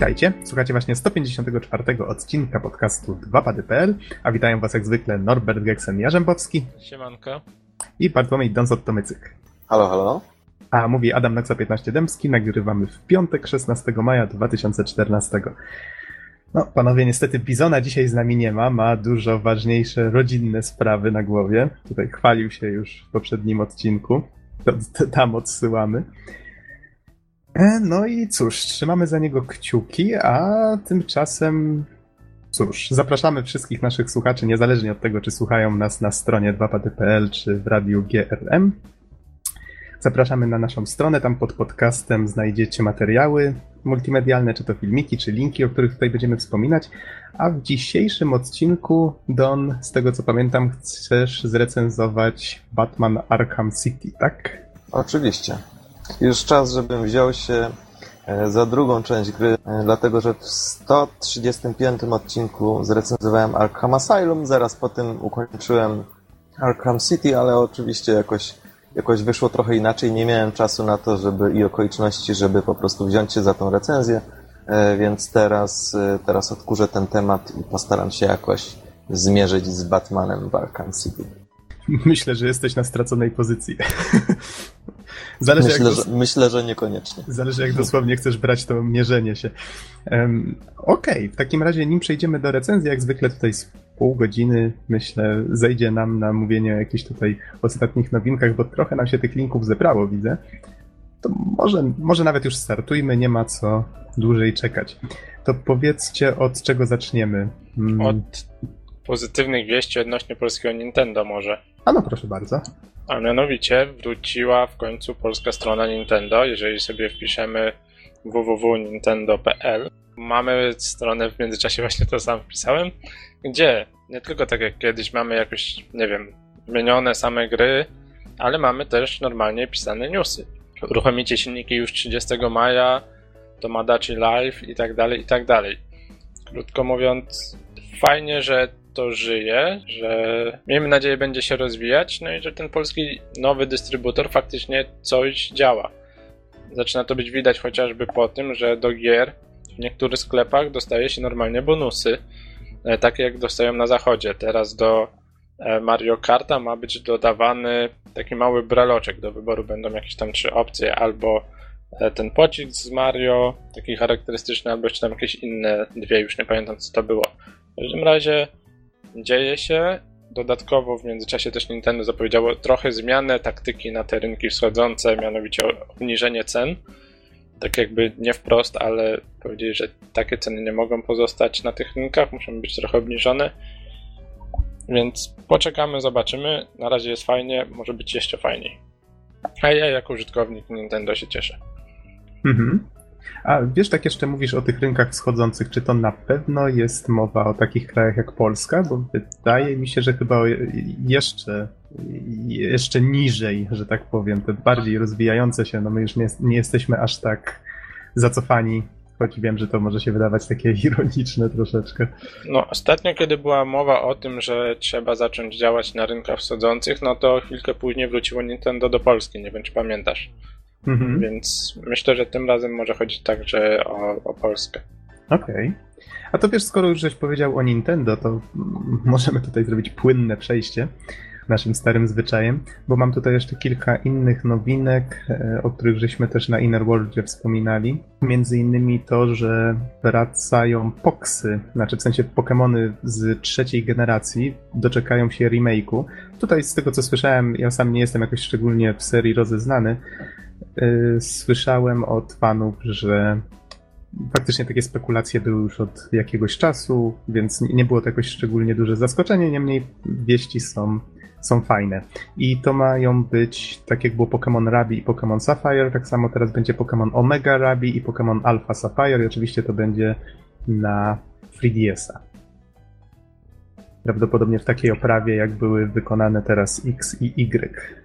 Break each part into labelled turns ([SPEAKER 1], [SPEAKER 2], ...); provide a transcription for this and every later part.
[SPEAKER 1] Witajcie, słuchacie właśnie 154 odcinka podcastu 2pady.pl, a witają was jak zwykle Norbert Geksen-Jarzębowski
[SPEAKER 2] Siemanko.
[SPEAKER 1] i Bartłomiej Donsot-Tomycyk.
[SPEAKER 3] Halo, halo.
[SPEAKER 1] A mówi Adam Naksa 15 Dębski, nagrywamy w piątek 16 maja 2014. No, panowie, niestety Bizona dzisiaj z nami nie ma, ma dużo ważniejsze rodzinne sprawy na głowie. Tutaj chwalił się już w poprzednim odcinku, to, to tam odsyłamy. E, No i cóż, trzymamy za niego kciuki, a tymczasem cóż, zapraszamy wszystkich naszych słuchaczy, niezależnie od tego, czy słuchają nas na stronie 2pady.pl czy w radiu GRM. Zapraszamy na naszą stronę, tam pod podcastem znajdziecie materiały multimedialne, czy to filmiki, czy linki, o których tutaj będziemy wspominać. A w dzisiejszym odcinku, Don, z tego co pamiętam, chcesz zrecenzować Batman Arkham City, tak?
[SPEAKER 3] Oczywiście. Już czas, żebym wziął się e, za drugą część gry, e, dlatego że w 135 odcinku zrecenzowałem Arkham Asylum, zaraz po tym ukończyłem Arkham City, ale oczywiście jakoś, jakoś wyszło trochę inaczej. Nie miałem czasu na to, żeby i okoliczności, żeby po prostu wziąć się za tą recenzję, e, więc teraz, teraz odkurzę ten temat i postaram się jakoś zmierzyć z Batmanem w Arkham City.
[SPEAKER 1] Myślę, że jesteś na straconej pozycji. Zależy,
[SPEAKER 3] Myślę,
[SPEAKER 1] jak
[SPEAKER 3] że, myślę, że niekoniecznie.
[SPEAKER 1] Zależy, jak dosłownie chcesz brać to mierzenie się. Um, Okej, w takim razie, nim przejdziemy do recenzji, jak zwykle tutaj z pół godziny, myślę, zejdzie nam na mówienie o jakichś tutaj ostatnich nowinkach, bo trochę nam się tych linków zebrało, widzę. To może, może nawet już startujmy, nie ma co dłużej czekać. To powiedzcie, od czego zaczniemy. Mm,
[SPEAKER 2] Od pozytywnych wieści odnośnie polskiego Nintendo może.
[SPEAKER 1] A no, proszę bardzo.
[SPEAKER 2] A mianowicie wróciła w końcu polska strona Nintendo. Jeżeli sobie wpiszemy www.nintendo.pl mamy stronę w międzyczasie właśnie to sam wpisałem, gdzie nie tylko tak jak kiedyś mamy jakoś, nie wiem, zmienione same gry, ale mamy też normalnie pisane newsy. Uruchomicie silniki już 30 maja, to Madachi Live i tak dalej, i tak dalej. Krótko mówiąc, fajnie, że to żyje, że miejmy nadzieję będzie się rozwijać, no i że ten polski nowy dystrybutor faktycznie coś działa. Zaczyna to być widać chociażby po tym, że do gier w niektórych sklepach dostaje się normalnie bonusy, e, takie jak dostają na zachodzie. Teraz do e, Mario Karta ma być dodawany taki mały breloczek. Do wyboru będą jakieś tam trzy opcje, albo e, ten pocisk z Mario, taki charakterystyczny, albo jeszcze tam jakieś inne dwie, już nie pamiętam co to było. W każdym razie dzieje się. Dodatkowo w międzyczasie też Nintendo zapowiedziało trochę zmianę taktyki na te rynki wschodzące, mianowicie obniżenie cen. Tak jakby nie wprost, ale powiedzieli, że takie ceny nie mogą pozostać na tych rynkach, muszą być trochę obniżone. Więc poczekamy, zobaczymy. Na razie jest fajnie, może być jeszcze fajniej. A ja jako użytkownik Nintendo się cieszę.
[SPEAKER 1] Mhm. A wiesz, tak jeszcze mówisz o tych rynkach wschodzących, czy to na pewno jest mowa o takich krajach jak Polska? Bo wydaje mi się, że chyba jeszcze, jeszcze niżej, że tak powiem, te bardziej rozwijające się, no my już nie, nie jesteśmy aż tak zacofani, choć wiem, że to może się wydawać takie ironiczne troszeczkę.
[SPEAKER 2] No, ostatnio, kiedy była mowa o tym, że trzeba zacząć działać na rynkach wschodzących, no to chwilkę później wróciło Nintendo do Polski, nie wiem czy pamiętasz.
[SPEAKER 1] Mhm.
[SPEAKER 2] Więc myślę, że tym razem może chodzić także o, o Polskę.
[SPEAKER 1] Okej. A to wiesz, skoro już żeś powiedział o Nintendo, to możemy tutaj zrobić płynne przejście naszym starym zwyczajem, bo mam tutaj jeszcze kilka innych nowinek, e, o których żeśmy też na Inner Worldzie wspominali. Między innymi to, że wracają Poxy, znaczy w sensie Pokémony z trzeciej generacji, doczekają się remake'u. Tutaj z tego co słyszałem, ja sam nie jestem jakoś szczególnie w serii rozeznany, słyszałem od fanów, że faktycznie takie spekulacje były już od jakiegoś czasu, więc nie było to jakoś szczególnie duże zaskoczenie, niemniej wieści są, są fajne. I to mają być, tak jak było Pokémon Rabi i Pokémon Sapphire, tak samo teraz będzie Pokémon Omega Rabi i Pokémon Alpha Sapphire i oczywiście to będzie na 3DS-a. Prawdopodobnie w takiej oprawie, jak były wykonane teraz X i Y.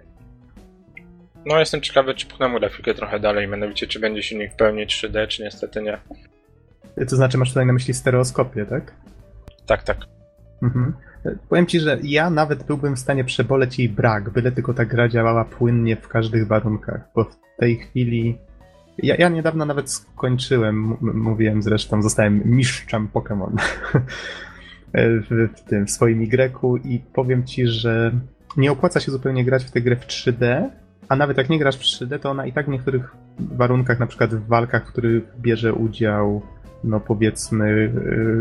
[SPEAKER 2] No, jestem ciekawy, czy pchnę grafikę trochę dalej, mianowicie czy będzie silnik w pełni 3D, czy niestety nie.
[SPEAKER 1] To znaczy, masz tutaj na myśli stereoskopię, tak?
[SPEAKER 2] Tak, tak.
[SPEAKER 1] Mhm. Powiem ci, że ja nawet byłbym w stanie przeboleć jej brak, byle tylko ta gra działała płynnie w każdych warunkach, bo w tej chwili Ja, ja niedawno nawet skończyłem, mówiłem zresztą, zostałem mistrzem Pokémon w, w tym w swoim Y i powiem ci, że nie opłaca się zupełnie grać w tę grę w 3D, a nawet jak nie grasz w 3D, to ona i tak w niektórych warunkach, na przykład w walkach, w których bierze udział, no powiedzmy,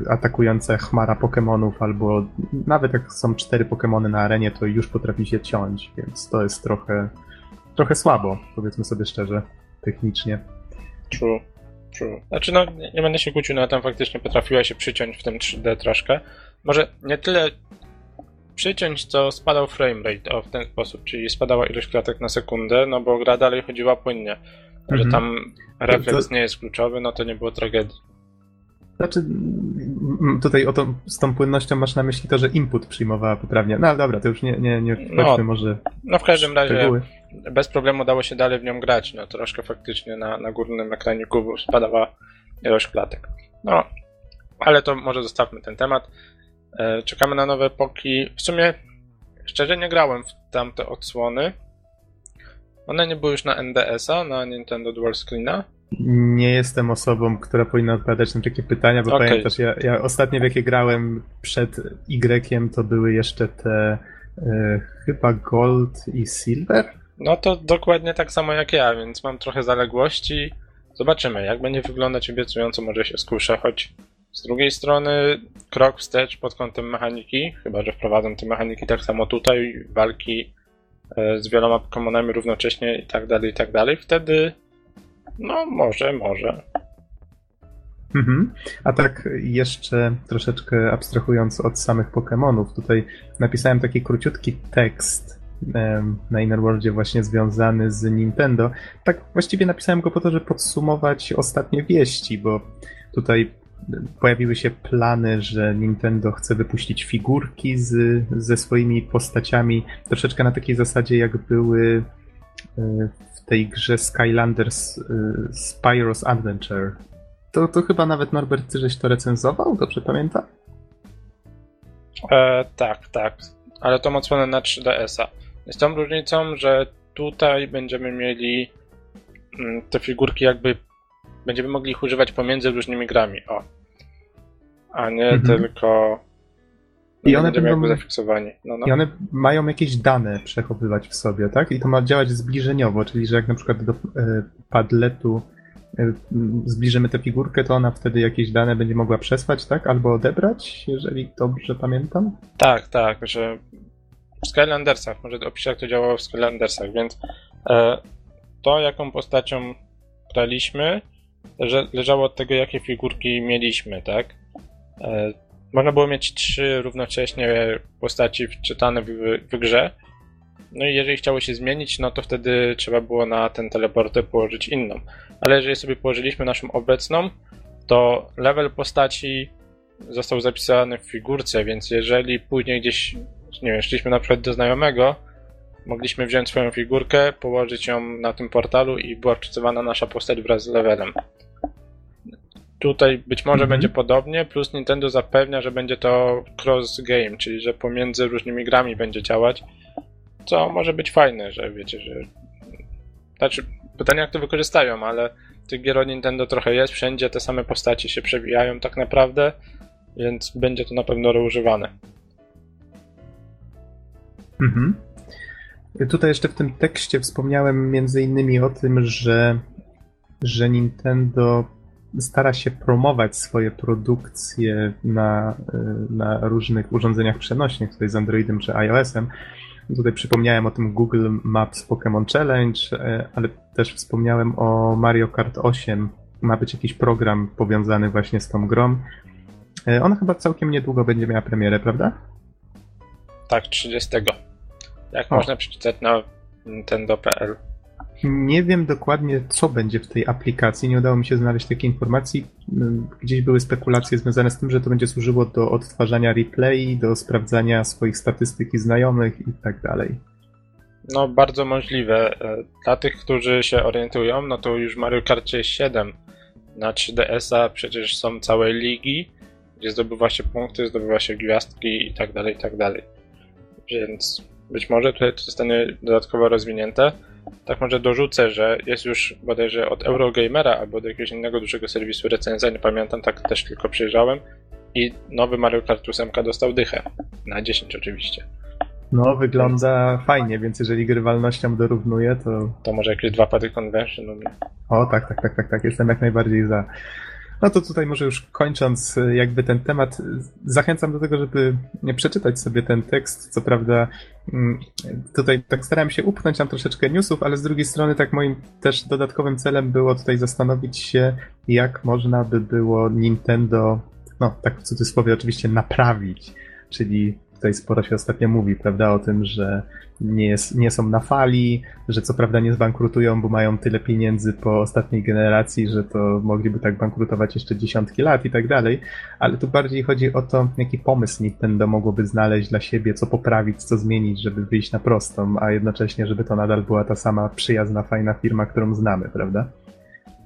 [SPEAKER 1] y, atakująca chmara Pokémonów, albo nawet jak są cztery Pokémony na arenie, to już potrafi się ciąć, więc to jest trochę, trochę słabo, powiedzmy sobie szczerze, technicznie.
[SPEAKER 2] True. True. Znaczy, no, nie, będę się kłócił, no tam faktycznie potrafiła się przyciąć w tym 3D troszkę. Może nie tyle przyciąć, co spadał framerate, o, w ten sposób, czyli spadała ilość klatek na sekundę, no bo gra dalej chodziła płynnie. Że
[SPEAKER 1] Mhm.
[SPEAKER 2] tam refleks
[SPEAKER 1] To-
[SPEAKER 2] nie jest kluczowy, no to nie było tragedii.
[SPEAKER 1] Znaczy, tutaj o to, z tą płynnością masz na myśli to, że input przyjmowała poprawnie. No ale dobra, to już nie, nie, nie
[SPEAKER 2] No,
[SPEAKER 1] może
[SPEAKER 2] No w każdym razie
[SPEAKER 1] szczegóły.
[SPEAKER 2] bez problemu dało się dalej w nią grać, no troszkę faktycznie na, na górnym ekraniku spadała ilość klatek. No, ale to może zostawmy ten temat. E, czekamy na nowe epoki. W sumie, szczerze nie grałem w tamte odsłony. One nie były już na NDS-a, na Nintendo Dual Screena.
[SPEAKER 1] Nie jestem osobą, która powinna odpowiadać na takie pytania, bo
[SPEAKER 2] Okej.
[SPEAKER 1] pamiętasz, ja, ja ostatnie w jakie grałem przed Y to były jeszcze te e, chyba Gold i Silver?
[SPEAKER 2] No to dokładnie tak samo jak ja, więc mam trochę zaległości. Zobaczymy, jak będzie wyglądać obiecująco, może się skuszę, choć z drugiej strony krok wstecz pod kątem mechaniki, chyba że wprowadzą te mechaniki tak samo tutaj, walki e, z wieloma Pokemonami równocześnie i tak dalej, i tak dalej, wtedy no może, może.
[SPEAKER 1] Mhm. A tak jeszcze troszeczkę abstrahując od samych Pokémonów, tutaj napisałem taki króciutki tekst em, na Inner Worldzie właśnie związany z Nintendo. Tak właściwie napisałem go po to, żeby podsumować ostatnie wieści, bo tutaj pojawiły się plany, że Nintendo chce wypuścić figurki z, ze swoimi postaciami, troszeczkę na takiej zasadzie jak były e, w tej grze Skylanders e, Spyro's Adventure. To, to chyba nawet Norbert, ty żeś to recenzował, dobrze pamiętam?
[SPEAKER 2] E, tak, tak, ale to odsłonę na 3DS-a. Z tą różnicą, że tutaj będziemy mieli mm, te figurki jakby będziemy mogli ich używać pomiędzy różnymi grami, o. A nie
[SPEAKER 1] Mhm.
[SPEAKER 2] tylko
[SPEAKER 1] I one będą-
[SPEAKER 2] zafiksowani. No, no.
[SPEAKER 1] I one mają jakieś dane przechowywać w sobie, tak? I to ma działać zbliżeniowo, czyli że jak na przykład do e, padletu m, zbliżymy tę figurkę, to ona wtedy jakieś dane będzie mogła przesłać, tak? Albo odebrać, jeżeli dobrze pamiętam.
[SPEAKER 2] Tak, tak, że w Skylandersach, może opiszę jak to działało w Skylandersach, więc e, to jaką postacią graliśmy, leżało od tego jakie figurki mieliśmy, tak? E, można było mieć trzy równocześnie postaci wczytane w, w grze. No i jeżeli chciało się zmienić, no to wtedy trzeba było na ten teleporter położyć inną. Ale jeżeli sobie położyliśmy naszą obecną, to level postaci został zapisany w figurce, więc jeżeli później gdzieś, nie wiem, szliśmy na przykład do znajomego, mogliśmy wziąć swoją figurkę, położyć ją na tym portalu i była wczytywana nasza postać wraz z levelem. Tutaj być może
[SPEAKER 1] Mhm.
[SPEAKER 2] będzie podobnie, plus Nintendo zapewnia, że będzie to cross game, czyli że pomiędzy różnymi grami będzie działać, co może być fajne, że wiecie, że... Znaczy, pytanie jak to wykorzystają, ale tych gier od Nintendo trochę jest, wszędzie te same postacie się przewijają tak naprawdę, więc będzie to na pewno reużywane.
[SPEAKER 1] Mhm. Tutaj jeszcze w tym tekście wspomniałem między innymi o tym, że, że Nintendo stara się promować swoje produkcje na, na różnych urządzeniach przenośnych, tutaj z Androidem czy iOS-em. Tutaj przypomniałem o tym Google Maps Pokémon Challenge, y, ale też wspomniałem o Mario Kart 8. Ma być jakiś program powiązany właśnie z tą grą. Y, Ona chyba całkiem niedługo będzie miała premierę, prawda?
[SPEAKER 2] Tak, 30. Jak
[SPEAKER 1] O.
[SPEAKER 2] można przeczytać na Nintendo.pl.
[SPEAKER 1] Nie wiem dokładnie, co będzie w tej aplikacji. Nie udało mi się znaleźć takiej informacji. Ym, Gdzieś były spekulacje związane z tym, że to będzie służyło do odtwarzania replay, do sprawdzania swoich statystyk i znajomych i tak dalej.
[SPEAKER 2] No, bardzo możliwe. E, Dla tych, którzy się orientują, no to już w Mario Karcie 7 na 3DS-a przecież są całe ligi, gdzie zdobywa się punkty, zdobywa się gwiazdki i tak dalej, i tak dalej. Więc być może tutaj to zostanie dodatkowo rozwinięte. Tak może dorzucę, że jest już bodajże od Eurogamera albo od jakiegoś innego dużego serwisu recenzja, nie pamiętam, tak też tylko przyjrzałem. I nowy Mario Kart 8 dostał dychę. Na 10 oczywiście.
[SPEAKER 1] No, wygląda fajnie, więc jeżeli grywalnością dorównuje, to...
[SPEAKER 2] To może jakieś dwa pady convention. No.
[SPEAKER 1] O, tak, tak, tak, tak, tak, jestem jak najbardziej za. No to tutaj może już kończąc jakby ten temat, zachęcam do tego, żeby przeczytać sobie ten tekst. Co prawda mm, tutaj tak starałem się upchnąć tam troszeczkę newsów, ale z drugiej strony tak moim też dodatkowym celem było tutaj zastanowić się, jak można by było Nintendo, no tak w cudzysłowie oczywiście, naprawić. Czyli tutaj sporo się ostatnio mówi, prawda, o tym, że nie, jest, nie są na fali, że co prawda nie zbankrutują, bo mają tyle pieniędzy po ostatniej generacji, że to mogliby tak bankrutować jeszcze dziesiątki lat i tak dalej, ale tu bardziej chodzi o to, jaki pomysł Nintendo mogłoby znaleźć dla siebie, co poprawić, co zmienić, żeby wyjść na prostą, a jednocześnie, żeby to nadal była ta sama przyjazna, fajna firma, którą znamy, prawda?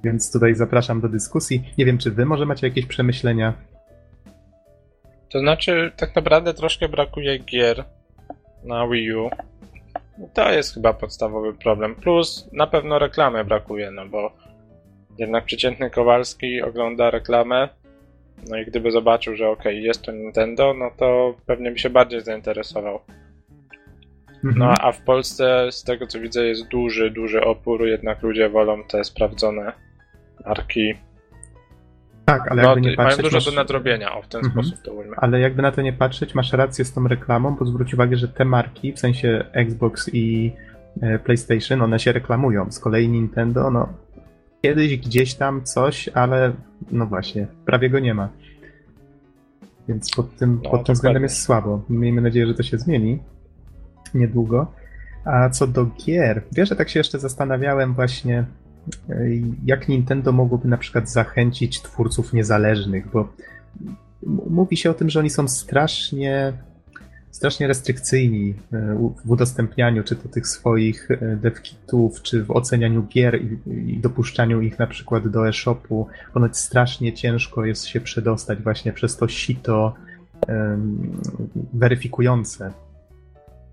[SPEAKER 1] Więc tutaj zapraszam do dyskusji. Nie wiem, czy wy może macie jakieś przemyślenia
[SPEAKER 2] to znaczy, tak naprawdę troszkę brakuje gier na Wii U. To jest chyba podstawowy problem. Plus na pewno reklamy brakuje, no bo jednak przeciętny Kowalski ogląda reklamę. No i gdyby zobaczył, że ok, jest to Nintendo, no to pewnie by się bardziej zainteresował. No mhm. a w Polsce, z tego co widzę, jest duży, duży opór, jednak ludzie wolą te sprawdzone marki
[SPEAKER 1] tak, ale no, jakby nie
[SPEAKER 2] patrzeć... Mają dużo masz... do nadrobienia, o, w ten mhm. sposób to ujmę.
[SPEAKER 1] Ale jakby na to nie patrzeć, masz rację z tą reklamą, bo zwróć uwagę, że te marki, w sensie Xbox i e, PlayStation, one się reklamują. Z kolei Nintendo, no kiedyś gdzieś tam coś, ale no właśnie, prawie go nie ma. Więc pod tym, no, pod tym względem jest słabo. Miejmy nadzieję, że to się zmieni niedługo. A co do gier, wiesz, że tak się jeszcze zastanawiałem właśnie, jak Nintendo mogłoby na przykład zachęcić twórców niezależnych, bo mówi się o tym, że oni są strasznie strasznie restrykcyjni e, w udostępnianiu czy to tych swoich e, devkitów, czy w ocenianiu gier i, i dopuszczaniu ich na przykład do e-shopu. Ponoć strasznie ciężko jest się przedostać właśnie przez to sito um, weryfikujące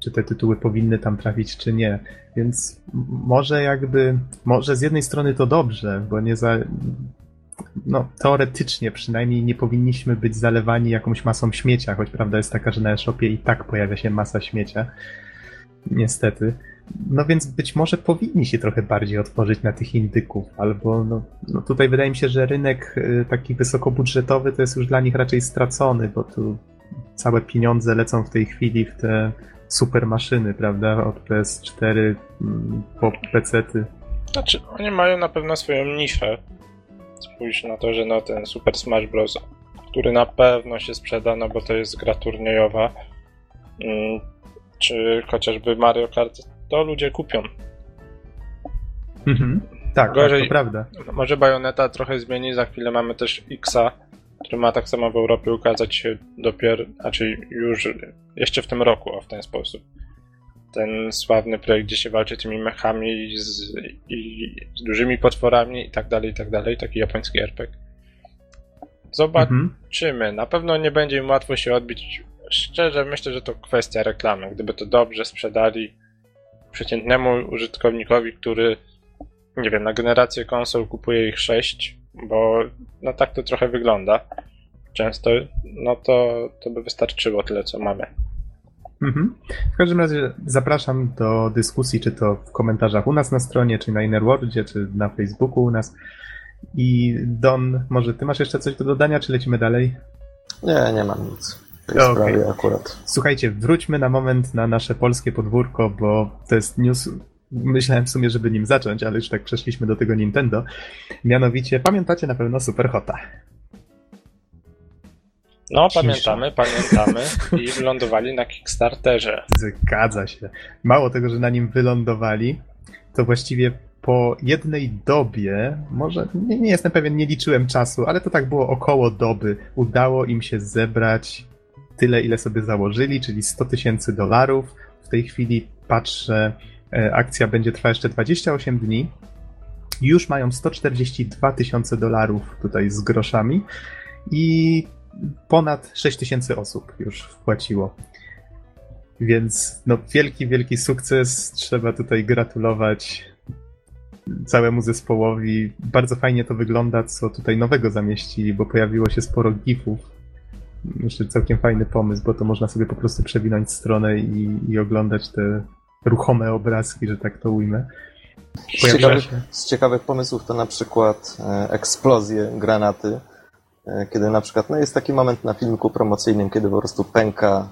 [SPEAKER 1] czy te tytuły powinny tam trafić, czy nie. Więc może jakby, może z jednej strony to dobrze, bo nie za, no teoretycznie przynajmniej nie powinniśmy być zalewani jakąś masą śmiecia, choć prawda jest taka, że na e-shopie i tak pojawia się masa śmiecia. Niestety. No więc być może powinni się trochę bardziej otworzyć na tych indyków, albo no, no tutaj wydaje mi się, że rynek y, taki wysokobudżetowy to jest już dla nich raczej stracony, bo tu całe pieniądze lecą w tej chwili w te super maszyny, prawda? Od PS4 mm, po PC-ty.
[SPEAKER 2] Znaczy, oni mają na pewno swoją niszę. Spójrz na to, że no ten Super Smash Bros., który na pewno się sprzeda, no bo to jest gra turniejowa, mm, czy chociażby Mario Kart, to ludzie kupią.
[SPEAKER 1] Mhm. Tak, Gorzej, tak, to prawda.
[SPEAKER 2] Może Bayonetta trochę zmieni, za chwilę mamy też Xa, który ma tak samo w Europie ukazać się dopiero, znaczy już jeszcze w tym roku, o w ten sposób. Ten sławny projekt, gdzie się walczy tymi mechami z, i, z dużymi potworami i tak dalej, i tak dalej, taki japoński RPG. Zobaczymy. Mhm. Na pewno nie będzie im łatwo się odbić. Szczerze myślę, że to kwestia reklamy. Gdyby to dobrze sprzedali przeciętnemu użytkownikowi, który nie wiem, na generację konsol kupuje ich 6, bo no tak to trochę wygląda często, no to, to by wystarczyło tyle, co mamy.
[SPEAKER 1] Mhm. W każdym razie zapraszam do dyskusji, czy to w komentarzach u nas na stronie, czy na Innerworldzie, czy na Facebooku u nas. I Don, może ty masz jeszcze coś do dodania, czy lecimy dalej?
[SPEAKER 3] Nie, nie mam nic. W tej okay. sprawie akurat.
[SPEAKER 1] Słuchajcie, wróćmy na moment na nasze polskie podwórko, bo to jest news myślałem w sumie, żeby nim zacząć, ale już tak przeszliśmy do tego Nintendo. Mianowicie, pamiętacie na pewno Superhota.
[SPEAKER 2] No, Cisza. pamiętamy, pamiętamy i wylądowali na Kickstarterze.
[SPEAKER 1] Zgadza się. Mało tego, że na nim wylądowali, to właściwie po jednej dobie, może nie, nie jestem pewien, nie liczyłem czasu, ale to tak było około doby, udało im się zebrać tyle, ile sobie założyli, czyli 100 tysięcy dolarów. W tej chwili patrzę, akcja będzie trwała jeszcze 28 dni. Już mają 142 tysiące dolarów tutaj z groszami i ponad 6 tysięcy osób już wpłaciło. Więc no, wielki, wielki sukces. Trzeba tutaj gratulować całemu zespołowi. Bardzo fajnie to wygląda, co tutaj nowego zamieścili, bo pojawiło się sporo gifów. Myślę, całkiem fajny pomysł, bo to można sobie po prostu przewinąć stronę i, i oglądać te ruchome obrazki, że tak to ujmę.
[SPEAKER 3] Z ciekawych, z ciekawych pomysłów to na przykład e, eksplozje granaty, e, kiedy na przykład, no jest taki moment na filmiku promocyjnym, kiedy po prostu pęka,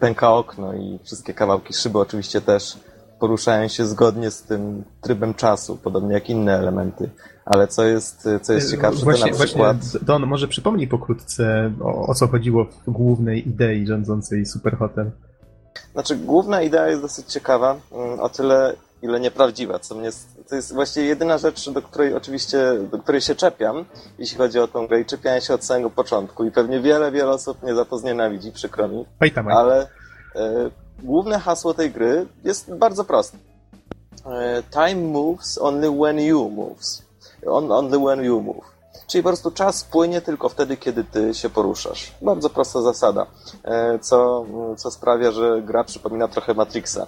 [SPEAKER 3] pęka okno i wszystkie kawałki szyby oczywiście też poruszają się zgodnie z tym trybem czasu, podobnie jak inne elementy. Ale co jest, co jest ciekawsze,
[SPEAKER 1] właśnie,
[SPEAKER 3] to na przykład...
[SPEAKER 1] Don, może przypomnij pokrótce, o, o co chodziło w głównej idei rządzącej Superhotel.
[SPEAKER 3] Znaczy, główna idea jest dosyć ciekawa, mm, o tyle, ile nieprawdziwa, co mnie, to jest właściwie jedyna rzecz, do której oczywiście, do której się czepiam, jeśli chodzi o tą grę i czepiałem się od samego początku i pewnie wiele, wiele osób mnie za to znienawidzi, przykro mi, ale e, główne hasło tej gry jest bardzo proste. E, time moves only when you moves. On, only when you move. Czyli po prostu czas płynie tylko wtedy, kiedy ty się poruszasz. Bardzo prosta zasada, e, co, co sprawia, że gra przypomina trochę Matrixa,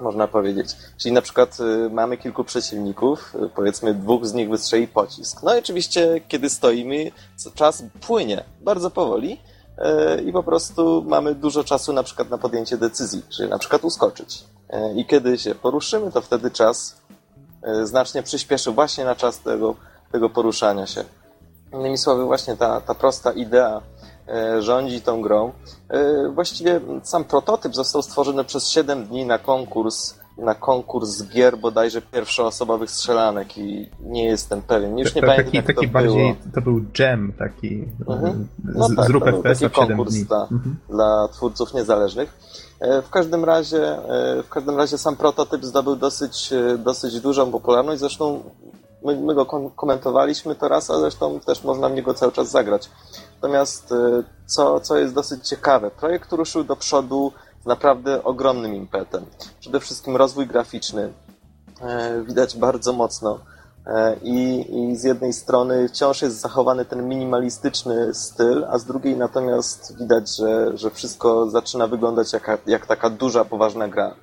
[SPEAKER 3] można powiedzieć. Czyli na przykład y, mamy kilku przeciwników, y, powiedzmy dwóch z nich wystrzeli pocisk. No i oczywiście, kiedy stoimy, czas płynie bardzo powoli e, i po prostu mamy dużo czasu na przykład na podjęcie decyzji, czyli na przykład uskoczyć. E, I kiedy się poruszymy, to wtedy czas e, znacznie przyspieszy właśnie na czas tego, tego poruszania się. Innymi słowy, właśnie ta, ta prosta idea e, rządzi tą grą. E, Właściwie sam prototyp został stworzony przez 7 dni na konkurs, na konkurs gier bodajże pierwszoosobowych strzelanek i nie jestem pewien. Już nie
[SPEAKER 1] To
[SPEAKER 3] pamiętam
[SPEAKER 1] taki,
[SPEAKER 3] jak
[SPEAKER 1] taki
[SPEAKER 3] to
[SPEAKER 1] bardziej,
[SPEAKER 3] było.
[SPEAKER 1] to był jam taki
[SPEAKER 3] Mhm.
[SPEAKER 1] z,
[SPEAKER 3] No tak,
[SPEAKER 1] zrób w
[SPEAKER 3] taki
[SPEAKER 1] 7
[SPEAKER 3] konkurs dla-
[SPEAKER 1] Mhm.
[SPEAKER 3] dla twórców niezależnych. E, W każdym razie, e, w każdym razie sam prototyp zdobył dosyć, e, dosyć dużą popularność. Zresztą my, my go kom- komentowaliśmy to raz, a zresztą też można w niego cały czas zagrać. Natomiast e, co, co jest dosyć ciekawe, projekt ruszył do przodu z naprawdę ogromnym impetem. Przede wszystkim rozwój graficzny e, widać bardzo mocno. E, I, I z jednej strony wciąż jest zachowany ten minimalistyczny styl, a z drugiej natomiast widać, że, że wszystko zaczyna wyglądać jak, jak taka duża, poważna gra.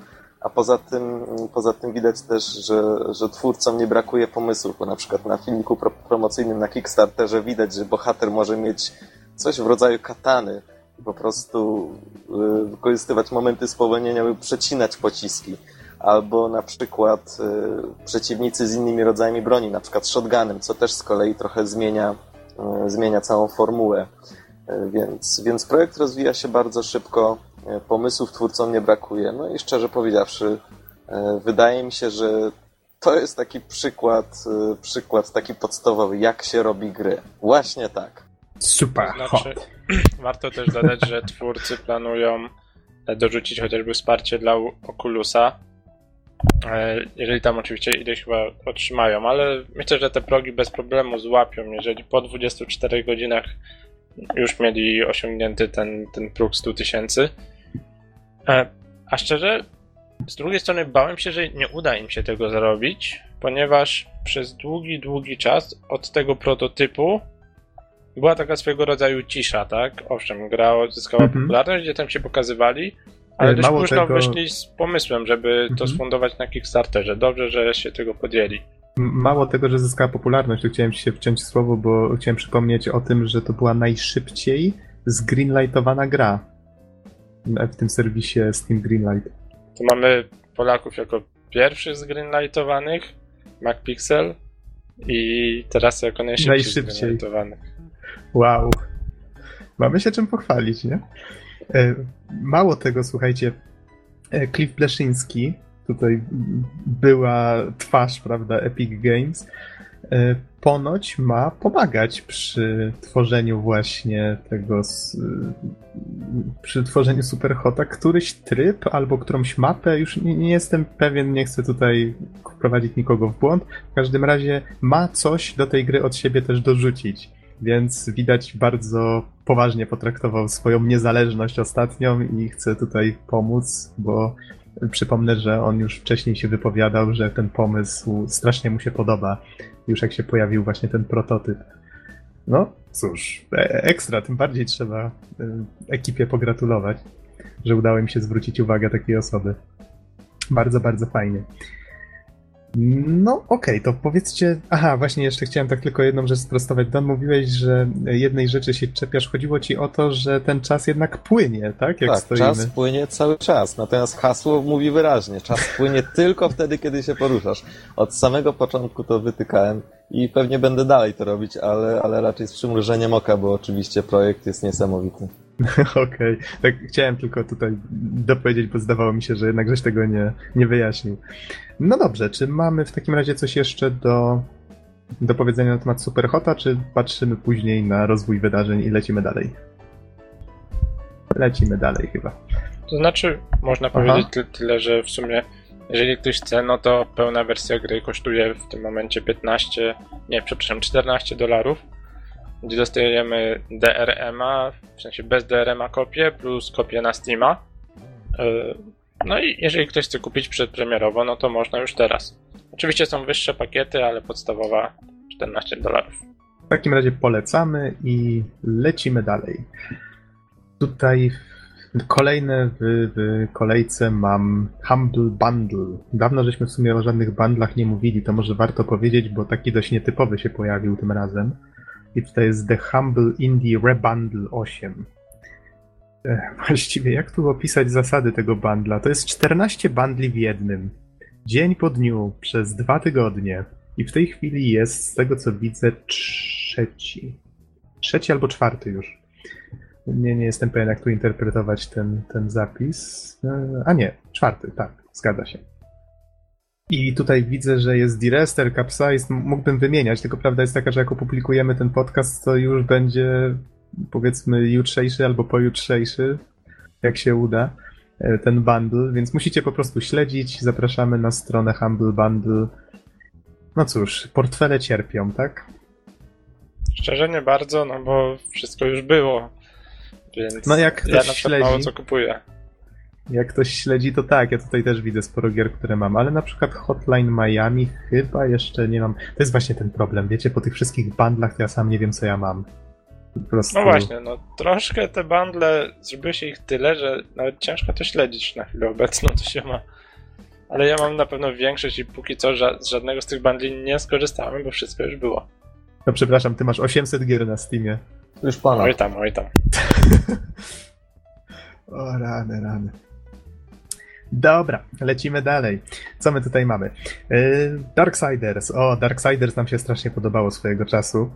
[SPEAKER 3] A poza tym, poza tym widać też, że, że twórcom nie brakuje pomysłów, bo na przykład na filmiku pro, promocyjnym na Kickstarterze widać, że bohater może mieć coś w rodzaju katany i po prostu y, wykorzystywać momenty spowolnienia, by przecinać pociski albo na przykład y, przeciwnicy z innymi rodzajami broni, na przykład shotgunem, co też z kolei trochę zmienia, y, zmienia całą formułę. Y, więc, więc projekt rozwija się bardzo szybko, pomysłów twórcom nie brakuje. No i szczerze powiedziawszy, y, wydaje mi się, że to jest taki przykład, y, przykład taki podstawowy, jak się robi gry. Właśnie tak.
[SPEAKER 1] Super
[SPEAKER 2] To znaczy, warto też dodać, że twórcy planują e, dorzucić chociażby wsparcie dla Oculusa. E, Jeżeli tam oczywiście ileś chyba otrzymają, ale myślę, że te progi bez problemu złapią. Jeżeli po 24 godzinach już mieli osiągnięty ten, ten próg 100 tysięcy. E, A szczerze, z drugiej strony bałem się, że nie uda im się tego zrobić, ponieważ przez długi, długi czas od tego prototypu była taka swego rodzaju cisza, tak? Owszem, gra odzyskała
[SPEAKER 1] Mhm.
[SPEAKER 2] popularność, gdzie tam się pokazywali, ale
[SPEAKER 1] E,
[SPEAKER 2] dość
[SPEAKER 1] mało
[SPEAKER 2] późno
[SPEAKER 1] tego-
[SPEAKER 2] wyszli z pomysłem, żeby to
[SPEAKER 1] Mhm.
[SPEAKER 2] sfundować na Kickstarterze. Dobrze, że się tego podjęli.
[SPEAKER 1] Mało tego, że zyskała popularność, to chciałem ci się wciąć w słowo, bo chciałem przypomnieć o tym, że to była najszybciej zgreenlightowana gra w tym serwisie Steam Greenlight.
[SPEAKER 2] Tu mamy Polaków jako pierwszych zgreenlightowanych, MacPixel i teraz jako najszybciej,
[SPEAKER 1] Najszybciej.
[SPEAKER 2] zgreenlightowanych.
[SPEAKER 1] Wow. Mamy się czym pochwalić, nie? E, Mało tego, słuchajcie, e, Cliff Bleszyński, tutaj była twarz, prawda, Epic Games, ponoć ma pomagać przy tworzeniu właśnie tego, s- przy tworzeniu Superhota, któryś tryb albo którąś mapę, już nie, nie jestem pewien, nie chcę tutaj wprowadzić nikogo w błąd, w każdym razie ma coś do tej gry od siebie też dorzucić więc widać bardzo poważnie potraktował swoją niezależność ostatnią i chce tutaj pomóc, bo przypomnę, że on już wcześniej się wypowiadał, że ten pomysł strasznie mu się podoba, już jak się pojawił właśnie ten prototyp. No cóż, e- ekstra, tym bardziej trzeba e, ekipie pogratulować, że udało im się zwrócić uwagę takiej osoby. Bardzo, bardzo fajnie. No okej, to powiedzcie. Aha, właśnie jeszcze chciałem tak tylko jedną rzecz sprostować. Don, mówiłeś, że jednej rzeczy się czepiasz. Chodziło ci o to, że ten czas jednak płynie, tak? Jak
[SPEAKER 3] tak,
[SPEAKER 1] stoimy.
[SPEAKER 3] czas płynie cały czas. Natomiast hasło mówi wyraźnie: czas płynie tylko wtedy, kiedy się poruszasz. Od samego początku to wytykałem i pewnie będę dalej to robić, ale, ale raczej z przymrużeniem oka, bo oczywiście projekt jest niesamowity.
[SPEAKER 1] Okej, tak chciałem tylko tutaj dopowiedzieć, bo zdawało mi się, że jednak żeś tego nie, nie wyjaśnił. No dobrze, czy mamy w takim razie coś jeszcze do, do powiedzenia na temat Superhota, czy patrzymy później na rozwój wydarzeń i lecimy dalej? Lecimy dalej chyba.
[SPEAKER 2] To znaczy, można
[SPEAKER 1] Aha.
[SPEAKER 2] powiedzieć ty, tyle, że w sumie, jeżeli ktoś chce, no to pełna wersja gry kosztuje w tym momencie 15, nie, przepraszam, 14 dolarów, gdzie dostajemy DRM-a, w sensie bez DRM-a kopię, plus kopię na Steama. Yy, No i jeżeli ktoś chce kupić przedpremierowo, no to można już teraz. Oczywiście są wyższe pakiety, ale podstawowa 14 dolarów.
[SPEAKER 1] W takim razie polecamy i lecimy dalej. Tutaj kolejne w, w kolejce mam Humble Bundle. Dawno żeśmy w sumie o żadnych bundlach nie mówili, to może warto powiedzieć, bo taki dość nietypowy się pojawił tym razem. I tutaj jest The Humble Indie Rebundle 8. E, Właściwie jak tu opisać zasady tego bundla? To jest 14 bundli w jednym. Dzień po dniu, przez dwa tygodnie. I w tej chwili jest, z tego co widzę, trzeci. Trzeci albo czwarty już. Nie, nie jestem pewien, jak tu interpretować ten, ten zapis. E, A nie, czwarty, tak, zgadza się. I tutaj widzę, że jest Direster, Capsize, mógłbym wymieniać, tylko prawda jest taka, że jak opublikujemy ten podcast, to już będzie powiedzmy jutrzejszy albo pojutrzejszy, jak się uda, e, ten bundle, więc musicie po prostu śledzić. Zapraszamy na stronę Humble Bundle. No cóż, portfele cierpią, tak?
[SPEAKER 2] Szczerze nie bardzo, no bo wszystko już było. Więc
[SPEAKER 1] No jak
[SPEAKER 2] ja
[SPEAKER 1] ktoś
[SPEAKER 2] na przykład
[SPEAKER 1] śledzi-
[SPEAKER 2] mało co kupuję.
[SPEAKER 1] Jak ktoś śledzi, to tak, ja tutaj też widzę sporo gier, które mam, ale na przykład Hotline Miami chyba jeszcze nie mam. To jest właśnie ten problem, wiecie, po tych wszystkich bundlach to ja sam nie wiem, co ja mam. Po prostu...
[SPEAKER 2] No właśnie, no troszkę te bundle, zrobiło się ich tyle, że nawet ciężko to śledzić na chwilę obecną, co się ma. Ale ja mam na pewno większość i póki co ża- z żadnego z tych bundli nie skorzystałem, bo wszystko już było.
[SPEAKER 1] No przepraszam, ty masz 800 gier na Steamie.
[SPEAKER 3] Już ponad.
[SPEAKER 2] Oj tam, oj tam.
[SPEAKER 1] O rany, rany. Dobra, lecimy dalej. Co my tutaj mamy? Yy, Darksiders. O, Darksiders nam się strasznie podobało swojego czasu.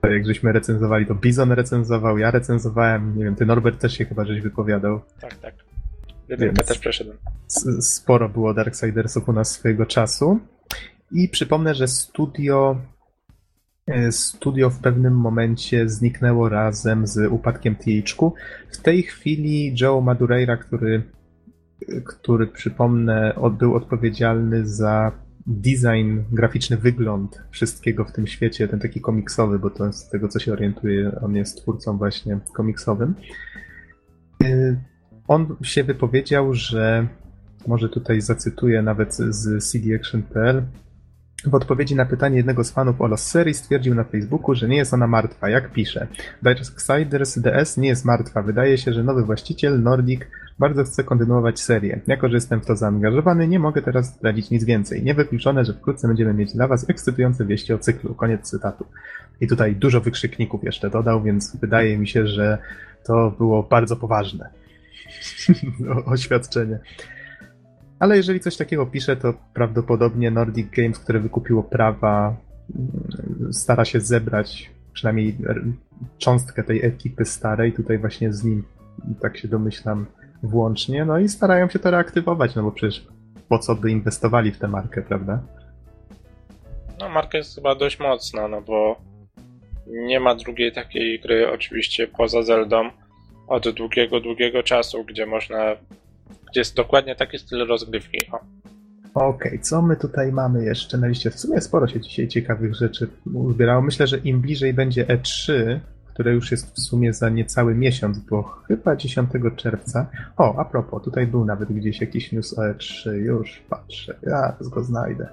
[SPEAKER 1] To Jak żeśmy recenzowali, to Bizon recenzował, ja recenzowałem, nie wiem, ty Norbert też się chyba żeś wypowiadał.
[SPEAKER 2] Tak, tak. Jedynkę też przeszedłem.
[SPEAKER 1] Sporo było Darksidersów u nas swojego czasu. I przypomnę, że studio, e, studio w pewnym momencie zniknęło razem z upadkiem THQ. W tej chwili Joe Madureira, który, który przypomnę, był odpowiedzialny za design, graficzny wygląd wszystkiego w tym świecie, ten taki komiksowy, bo to z tego co się orientuję, on jest twórcą właśnie komiksowym. Y, On się wypowiedział, że może tutaj zacytuję nawet z cdaction.pl. W odpowiedzi na pytanie jednego z fanów o los serii stwierdził na Facebooku, że nie jest ona martwa, jak pisze. Darksiders DS nie jest martwa. Wydaje się, że nowy właściciel, Nordic, bardzo chce kontynuować serię. Jako, że jestem w to zaangażowany, nie mogę teraz zdradzić nic więcej. Niewykluczone, że wkrótce będziemy mieć dla Was ekscytujące wieści o cyklu. Koniec cytatu. I tutaj dużo wykrzykników jeszcze dodał, więc wydaje mi się, że to było bardzo poważne oświadczenie. Ale jeżeli coś takiego pisze, to prawdopodobnie Nordic Games, które wykupiło prawa, mm, stara się zebrać przynajmniej cząstkę tej ekipy starej, tutaj właśnie z nim, tak się domyślam, włącznie, no i starają się to reaktywować, no bo przecież po co by inwestowali w tę markę, prawda?
[SPEAKER 2] No marka jest chyba dość mocna, no bo nie ma drugiej takiej gry oczywiście poza Zeldą od długiego, długiego czasu, gdzie można, gdzie jest dokładnie taki styl rozgrywki.
[SPEAKER 1] Okej, co my tutaj mamy jeszcze na liście? W sumie sporo się dzisiaj ciekawych rzeczy uzbierało. Myślę, że im bliżej będzie E3, które już jest w sumie za niecały miesiąc, bo chyba 10 czerwca. O, a propos, tutaj był nawet gdzieś jakiś news o E3, już patrzę, ja go znajdę.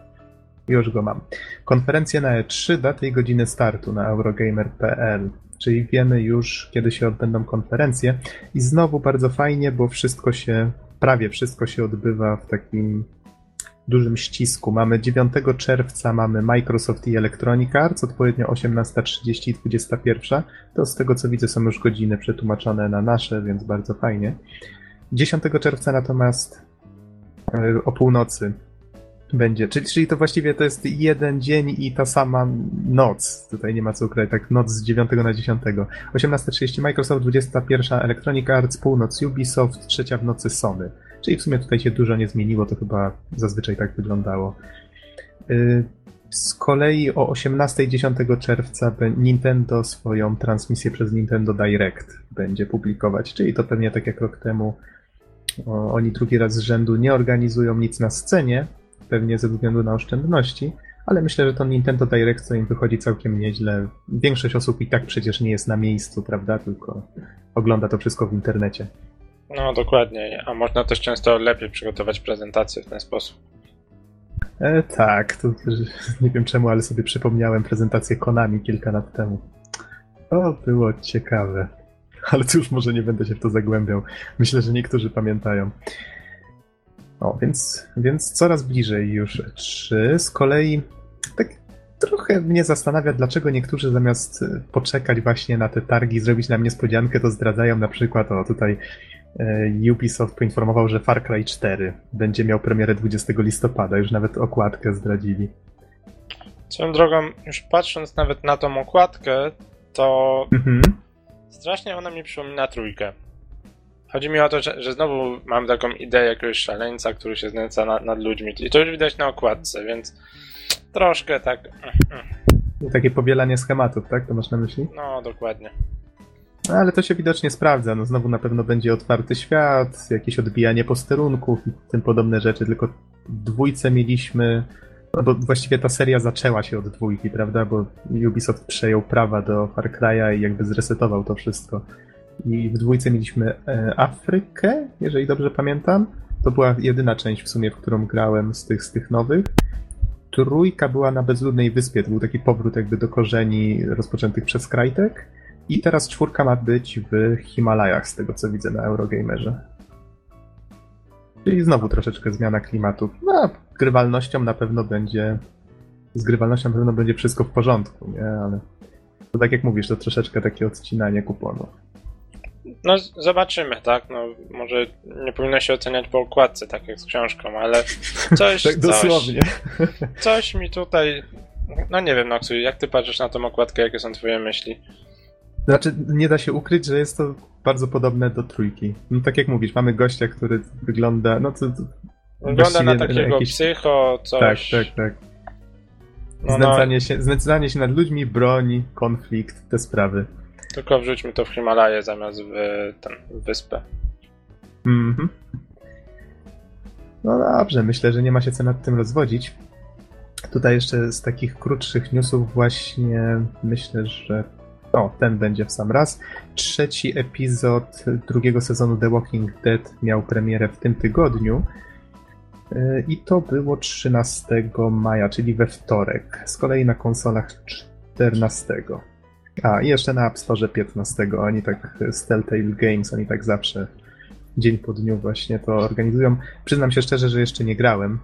[SPEAKER 1] Już go mam. Konferencja na E3, daty i godziny startu na eurogamer.pl. Czyli wiemy już, kiedy się odbędą konferencje. I znowu bardzo fajnie, bo wszystko się, prawie wszystko się odbywa w takim dużym ścisku. Mamy 9 czerwca mamy Microsoft i Electronic Arts, odpowiednio 18.30 i 21. To z tego co widzę są już godziny przetłumaczone na nasze, więc bardzo fajnie. 10 czerwca natomiast e, o północy będzie. Czyli, czyli to właściwie to jest jeden dzień i ta sama noc. Tutaj nie ma co ukryć, tak noc z 9 na 10. 18.30 Microsoft, 21 Electronic Arts, północ Ubisoft, trzecia w nocy Sony. Czyli w sumie tutaj się dużo nie zmieniło, to chyba zazwyczaj tak wyglądało. Y, z kolei o 18.10 czerwca Nintendo swoją transmisję przez Nintendo Direct będzie publikować, czyli to pewnie tak jak rok temu oni drugi raz z rzędu nie organizują nic na scenie, pewnie ze względu na oszczędności, ale myślę, że to Nintendo Direct co im wychodzi całkiem nieźle. Większość osób i tak przecież nie jest na miejscu, prawda, tylko ogląda to wszystko w internecie.
[SPEAKER 2] No dokładnie, a można też często lepiej przygotować prezentację w ten sposób.
[SPEAKER 1] E, tak, to nie wiem czemu, ale sobie przypomniałem prezentację Konami kilka lat temu. To było ciekawe. Ale cóż, może nie będę się w to zagłębiał. Myślę, że niektórzy pamiętają. O, więc, więc coraz bliżej już 3. Z kolei tak trochę mnie zastanawia, dlaczego niektórzy zamiast poczekać właśnie na te targi, zrobić nam niespodziankę, to zdradzają na przykład, o tutaj Ubisoft poinformował, że Far Cry 4 będzie miał premierę 20 listopada, już nawet okładkę zdradzili.
[SPEAKER 2] Swoją drogą, już patrząc nawet na tą okładkę, to mhm. strasznie ona mi przypomina trójkę. Chodzi mi o to, że, że znowu mam taką ideę jakiegoś szaleńca, który się znęca na, nad ludźmi. I to już widać na okładce, więc troszkę tak. Mm,
[SPEAKER 1] mm. Takie powielanie schematów, tak? To masz na myśli?
[SPEAKER 2] No, dokładnie.
[SPEAKER 1] No, ale to się widocznie sprawdza. No znowu na pewno będzie otwarty świat, jakieś odbijanie posterunków i tym podobne rzeczy, tylko dwójce mieliśmy. No bo właściwie ta seria zaczęła się od dwójki, prawda? Bo Ubisoft przejął prawa do Far Cry'a i jakby zresetował to wszystko. I w dwójce mieliśmy e, Afrykę, jeżeli dobrze pamiętam. To była jedyna część w sumie, w którą grałem z tych, z tych nowych. Trójka była na bezludnej wyspie, to był taki powrót jakby do korzeni rozpoczętych przez Krajtek. I teraz czwórka ma być w Himalajach, z tego co widzę na Eurogamerze. Czyli znowu troszeczkę zmiana klimatu. No, grywalnością na pewno będzie. Z grywalnością na pewno będzie wszystko w porządku, nie? Ale to tak jak mówisz, to troszeczkę takie odcinanie kuponu.
[SPEAKER 2] No, zobaczymy, tak? No, może nie powinno się oceniać po okładce, tak jak z książką, ale coś.
[SPEAKER 1] tak dosłownie.
[SPEAKER 2] Coś, coś mi tutaj. No nie wiem, Noxu, jak ty patrzysz na tą okładkę, jakie są twoje myśli?
[SPEAKER 1] Znaczy, nie da się ukryć, że jest to bardzo podobne do trójki. No tak jak mówisz, mamy gościa, który wygląda, no to...
[SPEAKER 2] Wygląda na takiego jakiś... psycho, coś...
[SPEAKER 1] Tak, tak, tak. No, znęcanie, no. Się, znęcanie się nad ludźmi, broń, konflikt, te sprawy.
[SPEAKER 2] Tylko wrzućmy to w Himalaje zamiast w tę wyspę.
[SPEAKER 1] Mhm. No dobrze, myślę, że nie ma się co nad tym rozwodzić. Tutaj jeszcze z takich krótszych newsów właśnie myślę, że o, ten będzie w sam raz. Trzeci epizod drugiego sezonu The Walking Dead miał premierę w tym tygodniu. E, I to było 13 maja, czyli we wtorek. Z kolei na konsolach 14. A, i jeszcze na App Store 15. Oni tak, z Telltale Games, oni tak zawsze dzień po dniu właśnie to organizują. Przyznam się szczerze, że jeszcze nie grałem,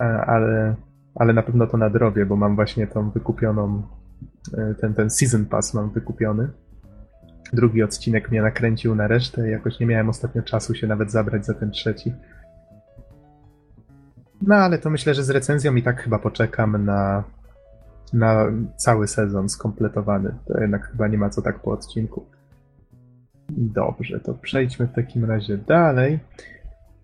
[SPEAKER 1] e, ale, ale na pewno to nadrobię, bo mam właśnie tą wykupioną ten, ten Season Pass mam wykupiony. Drugi odcinek mnie nakręcił na resztę. Jakoś nie miałem ostatnio czasu się nawet zabrać za ten trzeci. No ale to myślę, że z recenzją i tak chyba poczekam na, na cały sezon skompletowany. To jednak chyba nie ma co tak po odcinku. Dobrze, to przejdźmy w takim razie dalej.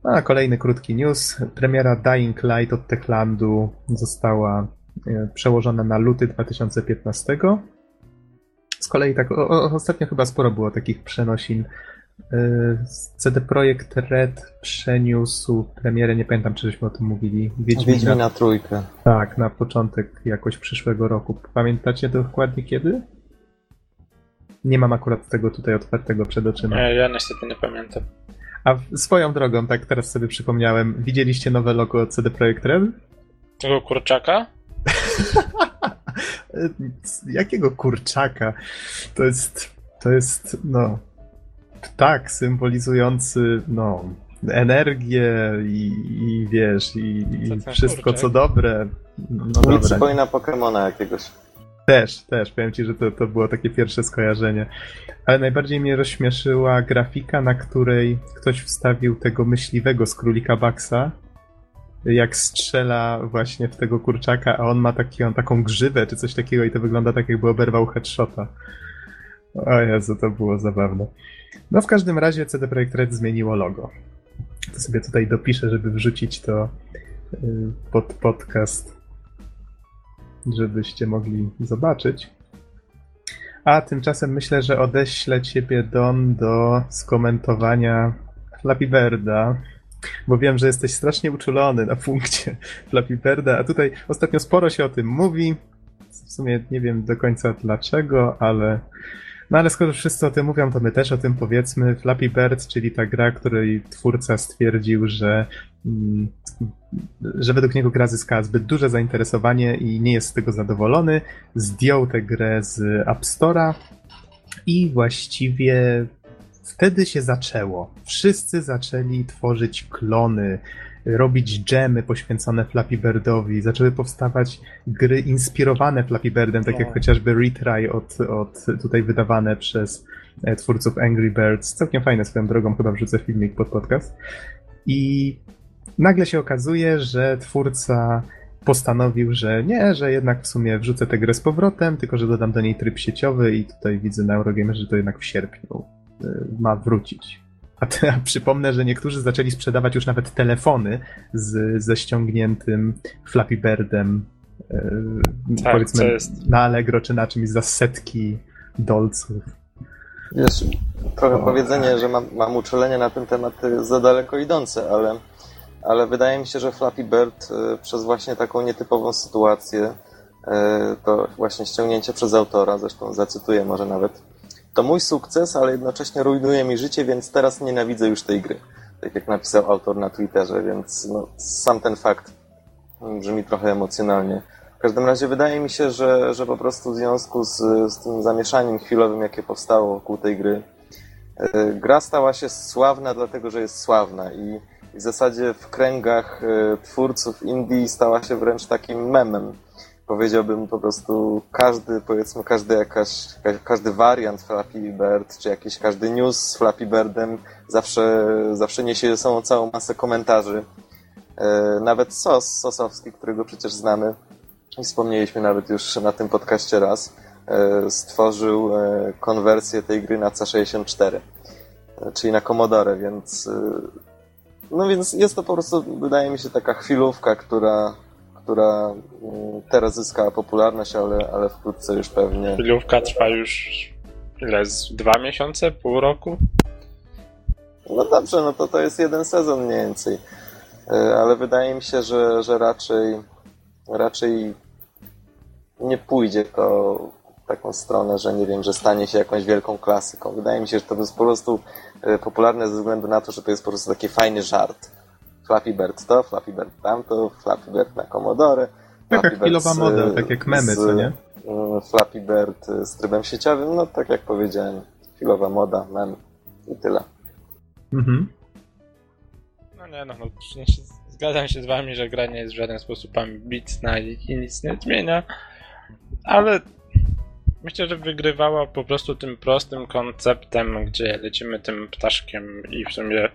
[SPEAKER 1] A kolejny krótki news. Premiera Dying Light od Techlandu została E, przełożone na luty 2015. Z kolei tak, o, ostatnio chyba sporo było takich przenosin. E, CD Projekt Red przeniósł premierę, nie pamiętam czy żeśmy o tym mówili.
[SPEAKER 3] Wiedźmina, Wiedźmina trójkę.
[SPEAKER 1] Tak, na początek jakoś przyszłego roku. Pamiętacie dokładnie kiedy? Nie mam akurat tego tutaj otwartego przed oczyma.
[SPEAKER 2] Nie, ja niestety nie pamiętam.
[SPEAKER 1] A swoją drogą, tak teraz sobie przypomniałem, widzieliście nowe logo CD Projekt Red?
[SPEAKER 2] Tego kurczaka?
[SPEAKER 1] Jakiego kurczaka? To jest, to jest, no, ptak symbolizujący, no, energię i, i wiesz, i, i wszystko
[SPEAKER 2] kurczak?
[SPEAKER 1] co dobre. No
[SPEAKER 3] Mi
[SPEAKER 1] dobra.
[SPEAKER 3] przypomina Pokemona jakiegoś.
[SPEAKER 1] Też, też. Powiem ci, że to, to było takie pierwsze skojarzenie. Ale najbardziej mnie rozśmieszyła grafika, na której ktoś wstawił tego myśliwego z królika Baxa, jak strzela właśnie w tego kurczaka, a on ma taki, on, taką grzywę czy coś takiego i to wygląda tak, jakby oberwał headshota. O Jezu, to było zabawne. No w każdym razie CD Projekt Red zmieniło logo. To sobie tutaj dopiszę, żeby wrzucić to y, pod podcast żebyście mogli zobaczyć. A tymczasem myślę, że odeślę ciebie, Don, do skomentowania Flappy Birda, bo wiem, że jesteś strasznie uczulony na punkcie Flappy Birda, a tutaj ostatnio sporo się o tym mówi. W sumie nie wiem do końca dlaczego, ale no ale skoro wszyscy o tym mówią, to my też o tym powiedzmy. Flappy Bird, czyli ta gra, której twórca stwierdził, że, mm, że według niego gra zyskała zbyt duże zainteresowanie i nie jest z tego zadowolony. Zdjął tę grę z App Store'a i właściwie wtedy się zaczęło. Wszyscy zaczęli tworzyć klony, robić dżemy poświęcone Flappy Birdowi, zaczęły powstawać gry inspirowane Flappy Birdem, tak jak
[SPEAKER 2] O.
[SPEAKER 1] chociażby Retry od, od tutaj wydawane przez e, twórców Angry Birds. Całkiem fajne swoją drogą, chyba wrzucę filmik pod podcast. I nagle się okazuje, że twórca postanowił, że nie, że jednak w sumie wrzucę tę grę z powrotem, tylko że dodam do niej tryb sieciowy i tutaj widzę na Eurogamerze, że to jednak w sierpniu ma wrócić. A, te, a przypomnę, że niektórzy zaczęli sprzedawać już nawet telefony z, ze ściągniętym Flappy Birdem y,
[SPEAKER 2] Tak,
[SPEAKER 1] powiedzmy na Allegro czy na czymś za setki dolców.
[SPEAKER 3] Wiesz, trochę
[SPEAKER 1] O.
[SPEAKER 3] powiedzenie, że mam, mam uczulenie na ten temat jest za daleko idące, ale, ale wydaje mi się, że Flappy Bird przez właśnie taką nietypową sytuację, to właśnie ściągnięcie przez autora, zresztą zacytuję może nawet, to mój sukces, ale jednocześnie rujnuje mi życie, więc teraz nienawidzę już tej gry. Tak jak napisał autor na Twitterze, więc no, sam ten fakt brzmi trochę emocjonalnie. W każdym razie wydaje mi się, że, że po prostu w związku z, z tym zamieszaniem chwilowym, jakie powstało wokół tej gry, e, gra stała się sławna dlatego, że jest sławna i w zasadzie w kręgach e, twórców indie stała się wręcz takim memem. Powiedziałbym po prostu każdy, powiedzmy, każdy jakaś, ka- każdy wariant Flappy Bird, czy jakiś każdy news z Flappy Birdem zawsze, zawsze niesie sobą całą masę komentarzy. E, Nawet Sos, Sosowski, którego przecież znamy, wspomnieliśmy nawet już na tym podcaście raz, e, stworzył e, konwersję tej gry na C64, e, czyli na Commodore, więc no więc jest to po prostu, wydaje mi się, taka chwilówka, która, która mm, teraz zyskała popularność, ale, ale wkrótce już pewnie
[SPEAKER 2] Chwilówka trwa już ile? Z dwa miesiące? Pół roku?
[SPEAKER 3] No dobrze, no to to jest jeden sezon mniej więcej. E, Ale wydaje mi się, że, że raczej, raczej nie pójdzie to w taką stronę, że nie wiem, że stanie się jakąś wielką klasyką. Wydaje mi się, że to jest po prostu e, popularne ze względu na to, że to jest po prostu taki fajny żart. Flappy Bird to, Flappy Bird tamto, Flappy Bird na Commodore.
[SPEAKER 1] Taka
[SPEAKER 3] Flappy
[SPEAKER 1] chwilowa
[SPEAKER 3] z-
[SPEAKER 1] moda, tak jak memy,
[SPEAKER 3] z,
[SPEAKER 1] co nie?
[SPEAKER 3] mm, Flappy Bird z trybem sieciowym, no tak jak powiedziałem, chwilowa moda, mem i tyle.
[SPEAKER 1] Mhm.
[SPEAKER 2] No nie no, no nie się- zgadzam się z wami, że gra nie jest w żaden sposób ambitna i, i nic nie zmienia, ale myślę, że wygrywała po prostu tym prostym konceptem, gdzie lecimy tym ptaszkiem i w sumie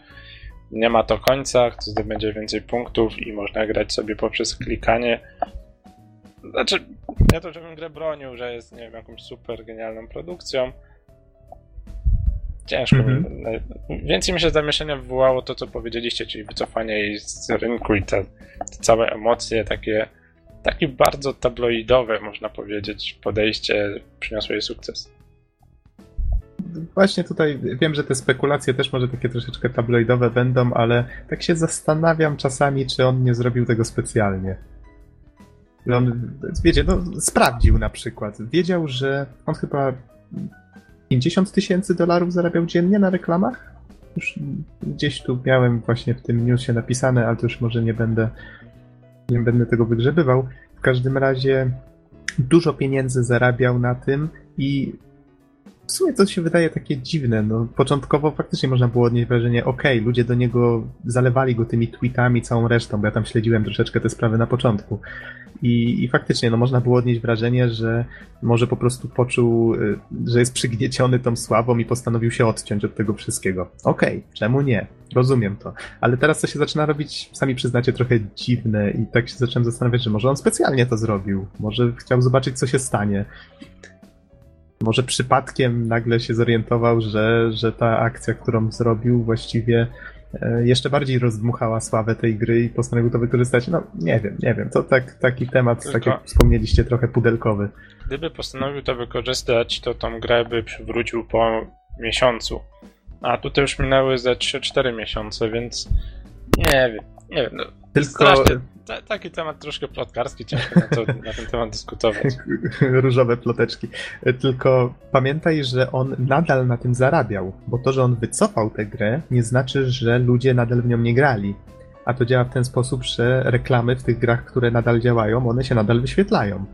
[SPEAKER 2] nie ma to końca, kto zdobędzie więcej punktów i można grać sobie poprzez klikanie. Znaczy, nie to, żebym grę bronił, że jest, nie wiem, jakąś super genialną produkcją. Ciężko
[SPEAKER 1] Mhm.
[SPEAKER 2] mi. Więcej mi się zamieszania wywołało to, co powiedzieliście, czyli wycofanie jej z rynku i te, te całe emocje, takie, takie bardzo tabloidowe, można powiedzieć, podejście przyniosło jej sukces.
[SPEAKER 1] Właśnie tutaj wiem, że te spekulacje też może takie troszeczkę tabloidowe będą, ale tak się zastanawiam czasami, czy on nie zrobił tego specjalnie. On, wiecie, no, sprawdził na przykład. Wiedział, że on chyba 50 tysięcy dolarów zarabiał dziennie na reklamach? Już gdzieś tu miałem właśnie w tym newsie napisane, ale to już może nie będę, nie będę tego wygrzebywał. W każdym razie dużo pieniędzy zarabiał na tym i w sumie to się wydaje takie dziwne. No, początkowo faktycznie można było odnieść wrażenie, okej, ludzie do niego zalewali go tymi tweetami, całą resztą, bo ja tam śledziłem troszeczkę te sprawy na początku. I, I faktycznie, no można było odnieść wrażenie, że może po prostu poczuł, y, że jest przygnieciony tą sławą i postanowił się odciąć od tego wszystkiego. Okej, czemu nie? Rozumiem to. Ale teraz to się zaczyna robić, sami przyznacie, trochę dziwne i tak się zacząłem zastanawiać, że może on specjalnie to zrobił. Może chciał zobaczyć, co się stanie. Może przypadkiem nagle się zorientował, że, że ta akcja, którą zrobił, właściwie e, jeszcze bardziej rozdmuchała sławę tej gry i postanowił to wykorzystać. No, nie wiem, nie wiem. To tak, taki temat,
[SPEAKER 2] Tylko-
[SPEAKER 1] tak jak wspomnieliście, trochę pudelkowy.
[SPEAKER 2] Gdyby postanowił to wykorzystać, to tą grę by przywrócił po miesiącu. A tutaj już minęły ze 3-4 miesiące, więc nie wiem. Nie wiem. No,
[SPEAKER 1] Tylko
[SPEAKER 2] ta, taki temat troszkę plotkarski, ciężko na, to, na ten temat dyskutować.
[SPEAKER 1] różowe ploteczki. Tylko pamiętaj, że on nadal na tym zarabiał, bo to, że on wycofał tę grę, nie znaczy, że ludzie nadal w nią nie grali. A to działa w ten sposób, że reklamy w tych grach, które nadal działają, one się nadal wyświetlają.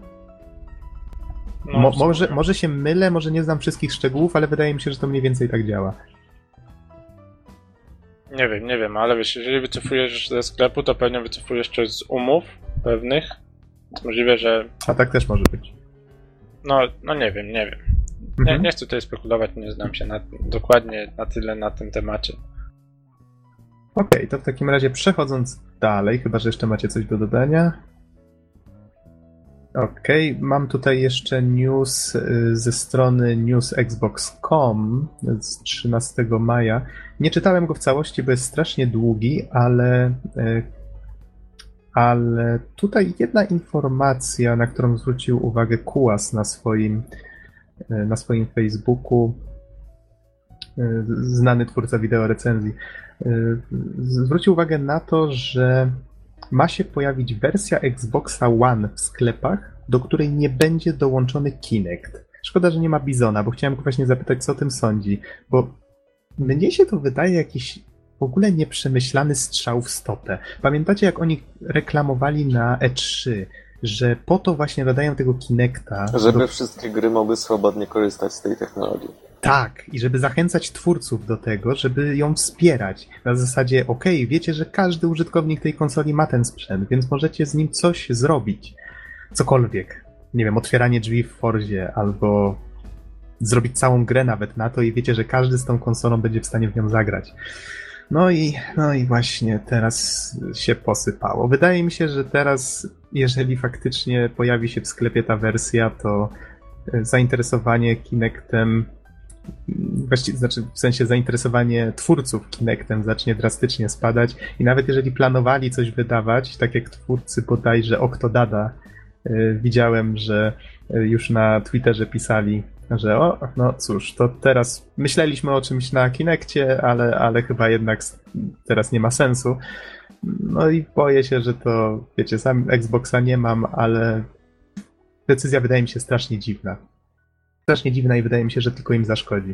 [SPEAKER 2] No,
[SPEAKER 1] Mo- może, może się mylę, może nie znam wszystkich szczegółów, ale wydaje mi się, że to mniej więcej tak działa.
[SPEAKER 2] Nie wiem, nie wiem, ale wiesz, jeżeli wycofujesz ze sklepu, to pewnie wycofujesz też z umów pewnych. Jest możliwe, że.
[SPEAKER 1] A tak też może być.
[SPEAKER 2] No, no nie wiem, nie wiem. Nie,
[SPEAKER 1] Mhm.
[SPEAKER 2] nie chcę tutaj spekulować, nie znam się na, dokładnie na tyle na tym temacie.
[SPEAKER 1] Okej, to w takim razie przechodząc dalej, chyba że jeszcze macie coś do dodania. Okej, mam tutaj jeszcze news y, ze strony newsxbox.com z 13 maja. Nie czytałem go w całości, bo jest strasznie długi, ale, y, ale tutaj jedna informacja, na którą zwrócił uwagę Kuas na swoim, y, na swoim Facebooku, znany twórca wideo recenzji. Zwrócił uwagę na to, że ma się pojawić wersja Xboxa One w sklepach, do której nie będzie dołączony Kinect. Szkoda, że nie ma Bizona, bo chciałem go właśnie zapytać, co o tym sądzi, bo mnie się to wydaje jakiś w ogóle nieprzemyślany strzał w stopę. Pamiętacie, jak oni reklamowali na E3, że po to właśnie dodają tego Kinecta,
[SPEAKER 3] Żeby
[SPEAKER 1] do
[SPEAKER 3] wszystkie gry mogły swobodnie korzystać z tej technologii.
[SPEAKER 1] tak, i żeby zachęcać twórców do tego, żeby ją wspierać. Na zasadzie, okej, wiecie, że każdy użytkownik tej konsoli ma ten sprzęt, więc możecie z nim coś zrobić. Cokolwiek. Nie wiem, otwieranie drzwi w Forzie, albo zrobić całą grę nawet na to i wiecie, że każdy z tą konsolą będzie w stanie w nią zagrać. No i, no i właśnie teraz się posypało. Wydaje mi się, że teraz, jeżeli faktycznie pojawi się w sklepie ta wersja, to e, zainteresowanie Kinectem właściwie, znaczy w sensie zainteresowanie twórców Kinectem zacznie drastycznie spadać i nawet jeżeli planowali coś wydawać, tak jak twórcy bodajże Octodada, y, widziałem, że y, już na Twitterze pisali, że o, no cóż, to teraz myśleliśmy o czymś na Kinectie, ale, ale chyba jednak teraz nie ma sensu. No i boję się, że to, wiecie, sam Xboxa nie mam, ale decyzja wydaje mi się strasznie dziwna strasznie dziwna i wydaje mi się, że tylko im zaszkodzi.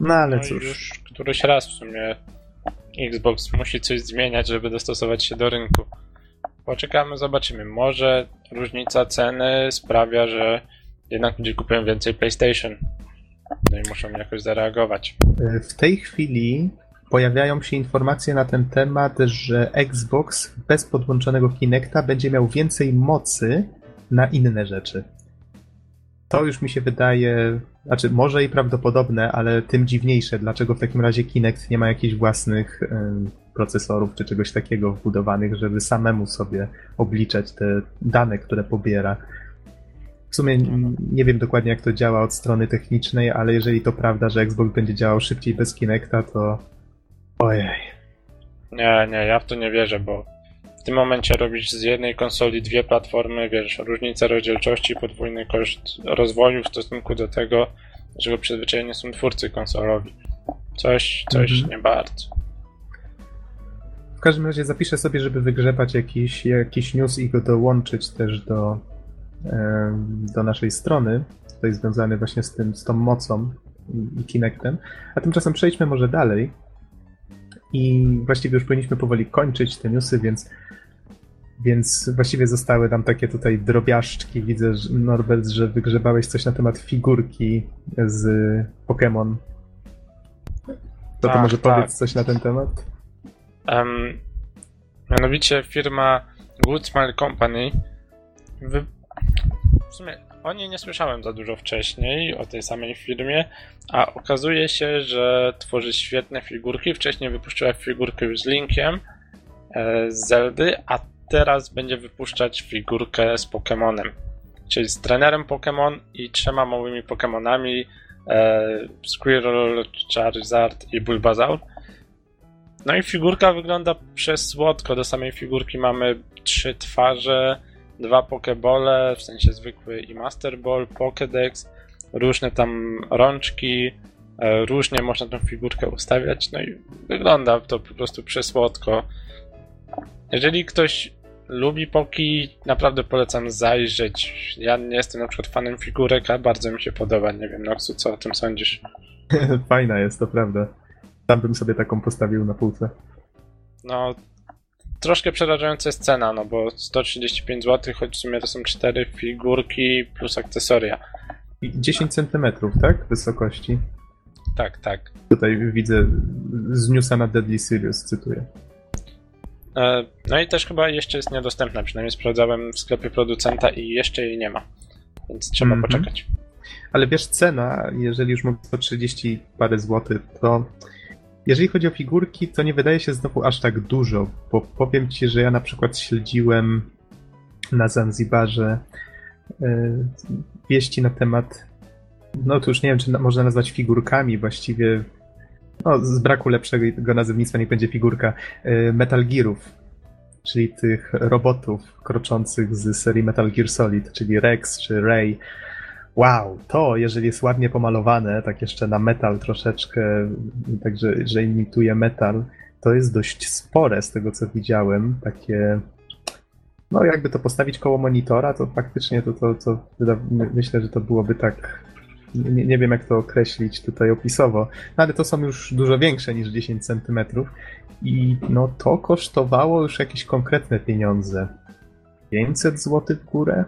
[SPEAKER 1] No ale
[SPEAKER 2] No
[SPEAKER 1] cóż.
[SPEAKER 2] już któryś raz w sumie Xbox musi coś zmieniać, żeby dostosować się do rynku. Poczekamy, zobaczymy. Może różnica ceny sprawia, że jednak ludzie kupują więcej PlayStation. No i muszą jakoś zareagować.
[SPEAKER 1] W tej chwili pojawiają się informacje na ten temat, że Xbox bez podłączonego Kinecta będzie miał więcej mocy na inne rzeczy. To już mi się wydaje, znaczy może i prawdopodobne, ale tym dziwniejsze, dlaczego w takim razie Kinect nie ma jakichś własnych procesorów czy czegoś takiego wbudowanych, żeby samemu sobie obliczać te dane, które pobiera. W sumie nie wiem dokładnie, jak to działa od strony technicznej, ale jeżeli to prawda, że Xbox będzie działał szybciej bez Kinecta, to. Ojej.
[SPEAKER 2] Nie, nie, ja w to nie wierzę, bo w tym momencie robisz z jednej konsoli dwie platformy, wiesz, różnica rozdzielczości, podwójny koszt rozwoju w stosunku do tego, czego przyzwyczajeni są twórcy konsolowi. Coś, coś
[SPEAKER 1] Mhm.
[SPEAKER 2] nie bardzo.
[SPEAKER 1] W każdym razie zapiszę sobie, żeby wygrzebać jakiś, jakiś news i go dołączyć też do, do naszej strony. To jest związane właśnie z tym, z tą mocą i Kinectem. A tymczasem przejdźmy może dalej. I właściwie już powinniśmy powoli kończyć te newsy, więc Więc właściwie zostały nam takie tutaj drobiażdżki. Widzę, że Norbert, że wygrzebałeś coś na temat figurki z Pokémon. To, to
[SPEAKER 2] Tak,
[SPEAKER 1] może
[SPEAKER 2] tak.
[SPEAKER 1] powiedz coś na ten temat?
[SPEAKER 2] Em, mianowicie firma Good Smile Company. Wy... W sumie o niej nie słyszałem za dużo wcześniej, o tej samej firmie, a okazuje się, że tworzy świetne figurki. Wcześniej wypuszczała figurkę już z Linkiem e, z Zeldy, a teraz będzie wypuszczać figurkę z Pokémonem. Czyli z trenerem Pokémon i trzema małymi Pokémonami e, Squirrel, Charizard i Bulbasaur. No i figurka wygląda przesłodko. Do samej figurki mamy trzy twarze, dwa pokebole, w sensie zwykły i Master Ball, Pokédex, różne tam rączki, e, różnie można tą figurkę ustawiać, no i wygląda to po prostu przesłodko. Jeżeli ktoś lubi Poki, naprawdę polecam zajrzeć. Ja nie jestem na przykład fanem figurek, a bardzo mi się podoba. Nie wiem, Noxu, co o tym sądzisz?
[SPEAKER 1] Fajna jest, to prawda. Tam bym sobie taką postawił na półce.
[SPEAKER 2] No, troszkę przerażająca jest cena, no bo 135 zł, choć w sumie to są cztery figurki plus akcesoria.
[SPEAKER 1] I 10 centymetrów, tak? Wysokości.
[SPEAKER 2] Tak, tak.
[SPEAKER 1] Tutaj widzę z newsa na Deadly Serious, cytuję.
[SPEAKER 2] E, No i też chyba jeszcze jest niedostępna, przynajmniej sprawdzałem w sklepie producenta i jeszcze jej nie ma. Więc trzeba
[SPEAKER 1] Mhm.
[SPEAKER 2] poczekać.
[SPEAKER 1] Ale wiesz, cena, jeżeli już mówię 130 parę złotych, to jeżeli chodzi o figurki, to nie wydaje się znowu aż tak dużo, bo powiem ci, że ja na przykład śledziłem na Zanzibarze e, wieści na temat, no to już nie wiem, czy na, można nazwać figurkami, właściwie no, z braku lepszego nazewnictwa niech będzie figurka e, Metal Gearów, czyli tych robotów kroczących z serii Metal Gear Solid, czyli Rex czy Ray. Wow, to jeżeli jest ładnie pomalowane, tak jeszcze na metal troszeczkę, także że imituje metal, to jest dość spore z tego co widziałem. Takie, no jakby to postawić koło monitora, to faktycznie to, to, to myślę, że to byłoby tak, nie, nie wiem jak to określić tutaj opisowo, no ale to są już dużo większe niż 10 centymetrów i no to kosztowało już jakieś konkretne pieniądze. 500 zł w górę?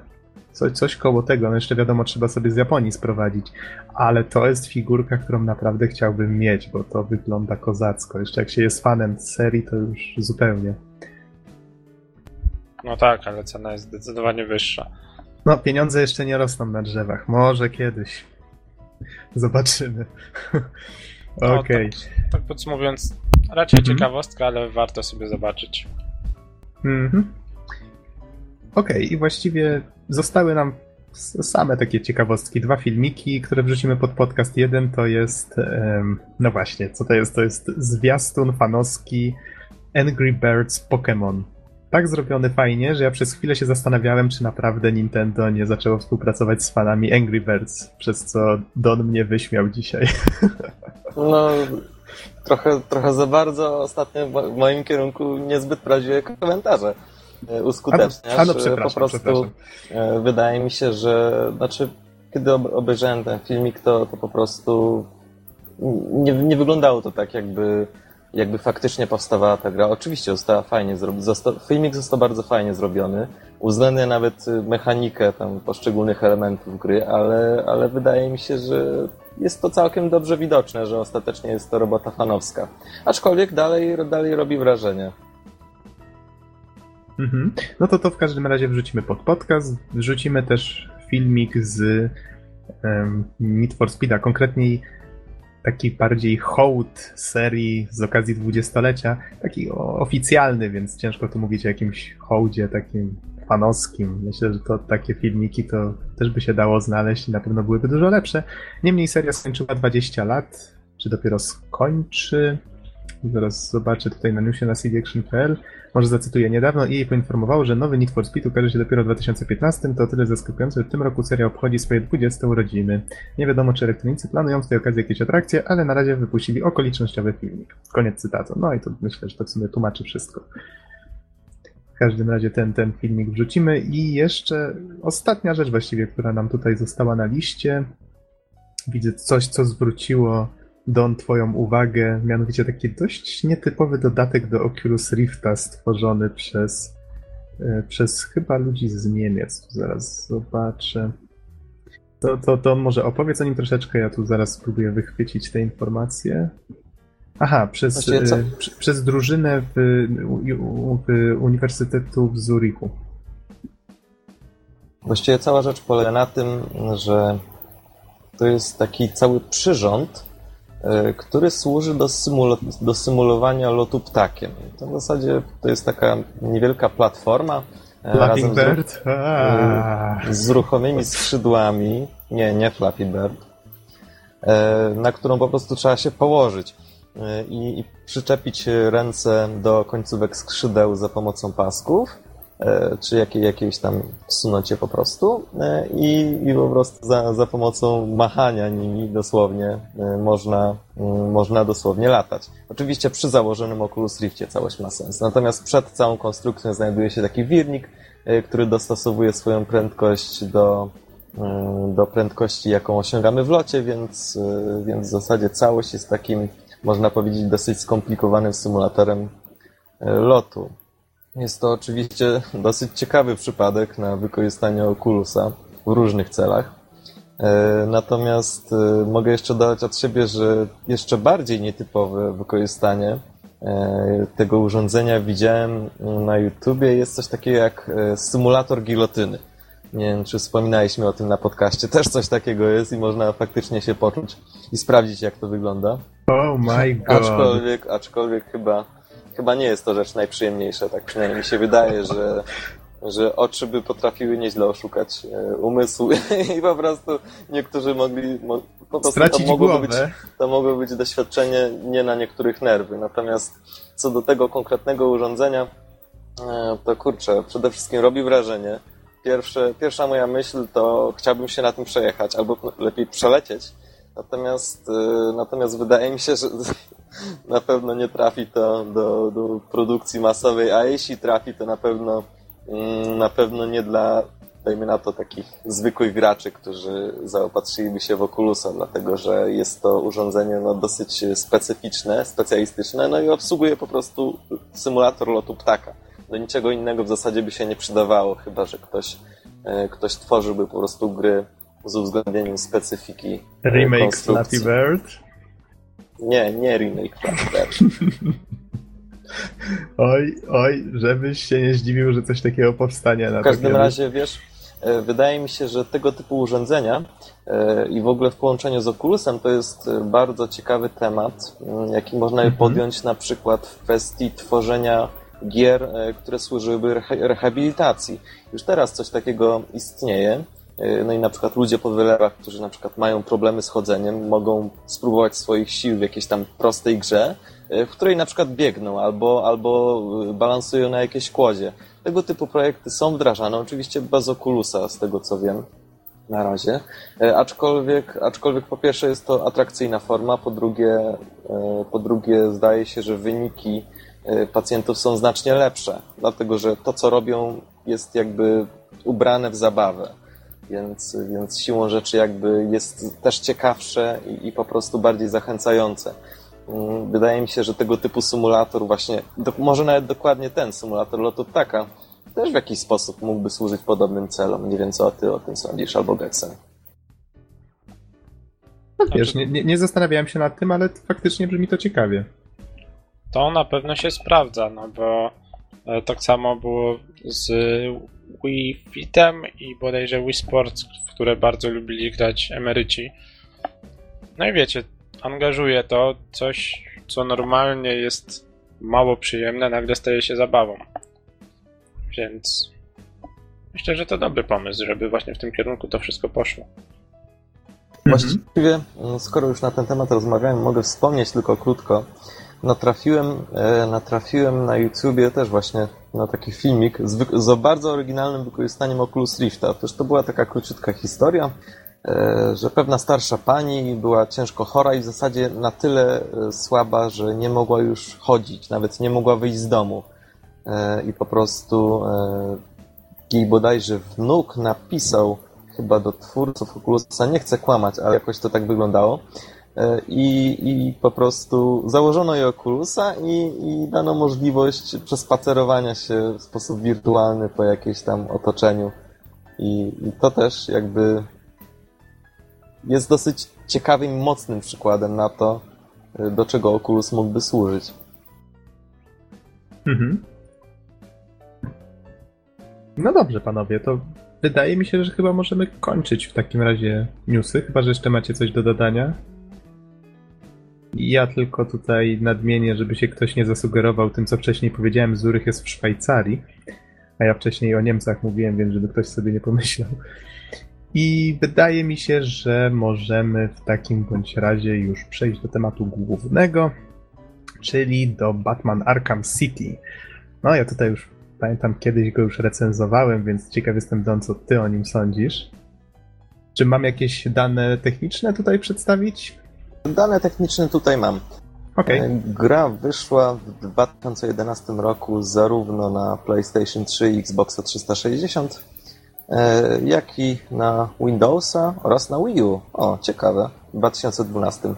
[SPEAKER 1] Coś, coś koło tego, no jeszcze wiadomo, trzeba sobie z Japonii sprowadzić, ale to jest figurka, którą naprawdę chciałbym mieć, bo to wygląda kozacko. Jeszcze jak się jest fanem serii, to już zupełnie.
[SPEAKER 2] No tak, ale cena jest zdecydowanie wyższa.
[SPEAKER 1] No, pieniądze jeszcze nie rosną na drzewach. Może kiedyś. Zobaczymy.
[SPEAKER 2] No,
[SPEAKER 1] Okej.
[SPEAKER 2] Tak podsumowując, raczej
[SPEAKER 1] Mhm.
[SPEAKER 2] ciekawostka, ale warto sobie zobaczyć.
[SPEAKER 1] Mhm. Okej, i właściwie zostały nam same takie ciekawostki. Dwa filmiki, które wrzucimy pod podcast. Jeden to jest, no właśnie, co to jest? To jest zwiastun fanowski Angry Birds Pokémon. Tak zrobiony fajnie, że ja przez chwilę się zastanawiałem, czy naprawdę Nintendo nie zaczęło współpracować z fanami Angry Birds, przez co Don mnie wyśmiał dzisiaj.
[SPEAKER 3] No, trochę, trochę za bardzo ostatnio w moim kierunku niezbyt prawdziwe komentarze uskuteczniasz.
[SPEAKER 1] A no,
[SPEAKER 3] E, po prostu e, wydaje mi się, że znaczy, kiedy ob- obejrzałem ten filmik, to, to po prostu nie, nie wyglądało to tak, jakby, jakby faktycznie powstawała ta gra. Oczywiście została fajnie zrobiona. Filmik został bardzo fajnie zrobiony. Uwzględnia nawet y, mechanikę tam poszczególnych elementów gry, ale, ale wydaje mi się, że jest to całkiem dobrze widoczne, że ostatecznie jest to robota fanowska. Aczkolwiek dalej, dalej robi wrażenie.
[SPEAKER 1] Mhm. No to to w każdym razie wrzucimy pod podcast. Wrzucimy też filmik z um, Need for Speeda, konkretniej taki bardziej hołd serii z okazji dwudziestolecia, taki oficjalny, więc ciężko tu mówić o jakimś hołdzie takim fanowskim. Myślę, że to takie filmiki to też by się dało znaleźć i na pewno byłyby dużo lepsze. Niemniej seria skończyła 20 lat, czy dopiero skończy. Zaraz zobaczę tutaj na newsie na cdaction.pl. Może zacytuję niedawno EA poinformowało, że nowy Need for Speed ukaże się dopiero w 2015. To o tyle zaskakujące, że w tym roku seria obchodzi swoje 20 urodziny. Nie wiadomo, czy elektronicy planują w tej okazji jakieś atrakcje, ale na razie wypuścili okolicznościowy filmik. Koniec cytatu. No i to myślę, że to w sumie tłumaczy wszystko. W każdym razie ten, ten filmik wrzucimy i jeszcze ostatnia rzecz właściwie, która nam tutaj została na liście. Widzę coś, co zwróciło Don twoją uwagę, mianowicie taki dość nietypowy dodatek do Oculus Rifta stworzony przez e, przez chyba ludzi z Niemiec. Zaraz zobaczę. To, to, to może opowiedz o nim troszeczkę, ja tu zaraz spróbuję wychwycić te informacje. Aha, przez,
[SPEAKER 3] co?
[SPEAKER 1] e, przy- przez drużynę w, u- w Uniwersytetu w Zurichu.
[SPEAKER 3] Właściwie cała rzecz polega na tym, że to jest taki cały przyrząd, który służy do, symul- do symulowania lotu ptakiem. To w zasadzie to jest taka niewielka platforma e,
[SPEAKER 1] Flapping
[SPEAKER 3] razem z, ru-
[SPEAKER 1] Bird? Aaa.
[SPEAKER 3] z ruchomymi skrzydłami. Nie, nie Flappy Bird. e, Na którą po prostu trzeba się położyć e, i, i przyczepić ręce do końcówek skrzydeł za pomocą pasków e, czy jakiej, jakiejś tam wsunąć je po prostu e, i, i po prostu za, za pomocą machania nimi dosłownie e, można, mm, można dosłownie latać. Oczywiście przy założonym Oculus Riftie całość ma sens. Natomiast przed całą konstrukcją znajduje się taki wirnik, e, który dostosowuje swoją prędkość do, e, do prędkości, jaką osiągamy w locie, więc, e, więc w zasadzie całość jest takim, można powiedzieć, dosyć skomplikowanym symulatorem e, lotu. Jest to oczywiście dosyć ciekawy przypadek na wykorzystanie Oculusa w różnych celach. E, Natomiast e, mogę jeszcze dodać od siebie, że jeszcze bardziej nietypowe wykorzystanie e, tego urządzenia widziałem na YouTubie. Jest coś takiego jak symulator gilotyny. Nie wiem, czy wspominaliśmy o tym na podcaście. Też coś takiego jest i można faktycznie się poczuć i sprawdzić, jak to wygląda.
[SPEAKER 1] Oh my god.
[SPEAKER 3] Aczkolwiek, aczkolwiek chyba, chyba nie jest to rzecz najprzyjemniejsza, tak przynajmniej mi się wydaje, że, że oczy by potrafiły nieźle oszukać e, umysł i po prostu niektórzy mogli, mo, po prostu
[SPEAKER 1] Stracić
[SPEAKER 3] to mogło być,
[SPEAKER 1] głowę.
[SPEAKER 3] to mogło być doświadczenie nie na niektórych nerwy. Natomiast co do tego konkretnego urządzenia, e, to kurczę, przede wszystkim robi wrażenie. Pierwsze, pierwsza moja myśl to chciałbym się na tym przejechać, albo lepiej przelecieć. Natomiast, e, natomiast wydaje mi się, że na pewno nie trafi to do, do produkcji masowej, a jeśli trafi, to na pewno, mm, na pewno nie dla, dajmy na to, takich zwykłych graczy, którzy zaopatrzyliby się w Oculusa, dlatego że jest to urządzenie no, dosyć specyficzne, specjalistyczne, no i obsługuje po prostu symulator lotu ptaka. Do niczego innego w zasadzie by się nie przydawało, chyba że ktoś, e, ktoś tworzyłby po prostu gry z uwzględnieniem specyfiki e,
[SPEAKER 1] Remake. Flappy Bird.
[SPEAKER 3] Nie, nie remake Flappy Bird.
[SPEAKER 1] Oj, oj, żebyś się nie zdziwił, że coś takiego powstanie. Na
[SPEAKER 3] W każdym
[SPEAKER 1] takiego-
[SPEAKER 3] razie, wiesz, e, wydaje mi się, że tego typu urządzenia e, i w ogóle w połączeniu z Oculusem to jest bardzo ciekawy temat, m, jaki można
[SPEAKER 1] Mhm.
[SPEAKER 3] podjąć na przykład w kwestii tworzenia gier, które służyłyby reha- rehabilitacji. Już teraz coś takiego istnieje. E, No i na przykład ludzie po wylewach, którzy na przykład mają problemy z chodzeniem, mogą spróbować swoich sił w jakiejś tam prostej grze, e, w której na przykład biegną albo, albo e, balansują na jakiejś kłodzie. Tego typu projekty są wdrażane, oczywiście bez Oculusa, z tego co wiem na razie. Aczkolwiek, aczkolwiek po pierwsze jest to atrakcyjna forma, po drugie, po drugie zdaje się, że wyniki pacjentów są znacznie lepsze, dlatego że to co robią jest jakby ubrane w zabawę. Więc, więc siłą rzeczy jakby jest też ciekawsze i, i po prostu bardziej zachęcające. Mm, Wydaje mi się, że tego typu symulator właśnie, do, może nawet dokładnie ten symulator lotu ptaka, też w jakiś sposób mógłby służyć podobnym celom. Nie wiem, co ty o tym sądzisz, albo Geksen.
[SPEAKER 1] No, wiesz, nie, nie, nie zastanawiałem się nad tym, ale faktycznie brzmi to ciekawie.
[SPEAKER 2] To na pewno się sprawdza, no bo e, tak samo było z Wii Fitem i bodajże Wii Sports, w które bardzo lubili grać emeryci. No i wiecie, angażuje to coś, co normalnie jest mało przyjemne, nagle staje się zabawą. Więc myślę, że to dobry pomysł, żeby właśnie w tym kierunku to wszystko poszło.
[SPEAKER 3] Właściwie, mm, skoro już na ten temat rozmawiałem, mogę wspomnieć tylko krótko. Natrafiłem, e, natrafiłem na YouTubie też właśnie na taki filmik z, z bardzo oryginalnym wykorzystaniem Oculus Rifta. Otóż to była taka króciutka historia, e, że pewna starsza pani była ciężko chora i w zasadzie na tyle e, słaba, że nie mogła już chodzić, nawet nie mogła wyjść z domu. I po prostu jej bodajże wnuk napisał chyba do twórców Oculusa, nie chcę kłamać, ale jakoś to tak wyglądało, I, I po prostu założono jej Oculusa i, i dano możliwość przespacerowania się w sposób wirtualny po jakimś tam otoczeniu. I, I to też jakby jest dosyć ciekawym mocnym przykładem na to, e, do czego Oculus mógłby służyć.
[SPEAKER 1] Mhm. No dobrze, panowie, to wydaje mi się, że chyba możemy kończyć w takim razie newsy, chyba że jeszcze macie coś do dodania. Ja tylko tutaj nadmienię, żeby się ktoś nie zasugerował tym, co wcześniej powiedziałem, Zurych jest w Szwajcarii, a ja wcześniej o Niemcach mówiłem, więc żeby ktoś sobie nie pomyślał. I wydaje mi się, że możemy w takim bądź razie już przejść do tematu głównego, czyli do Batman Arkham City. No ja tutaj już pamiętam, kiedyś go już recenzowałem, więc ciekaw jestem, Don, co ty o nim sądzisz. Czy mam jakieś dane techniczne tutaj przedstawić?
[SPEAKER 3] Dane techniczne tutaj mam.
[SPEAKER 1] Okej.
[SPEAKER 3] E, Gra wyszła w 2011 roku zarówno na PlayStation 3 i Xboxa 360, e, jak i na Windowsa oraz na Wii U. O, ciekawe, w 2012.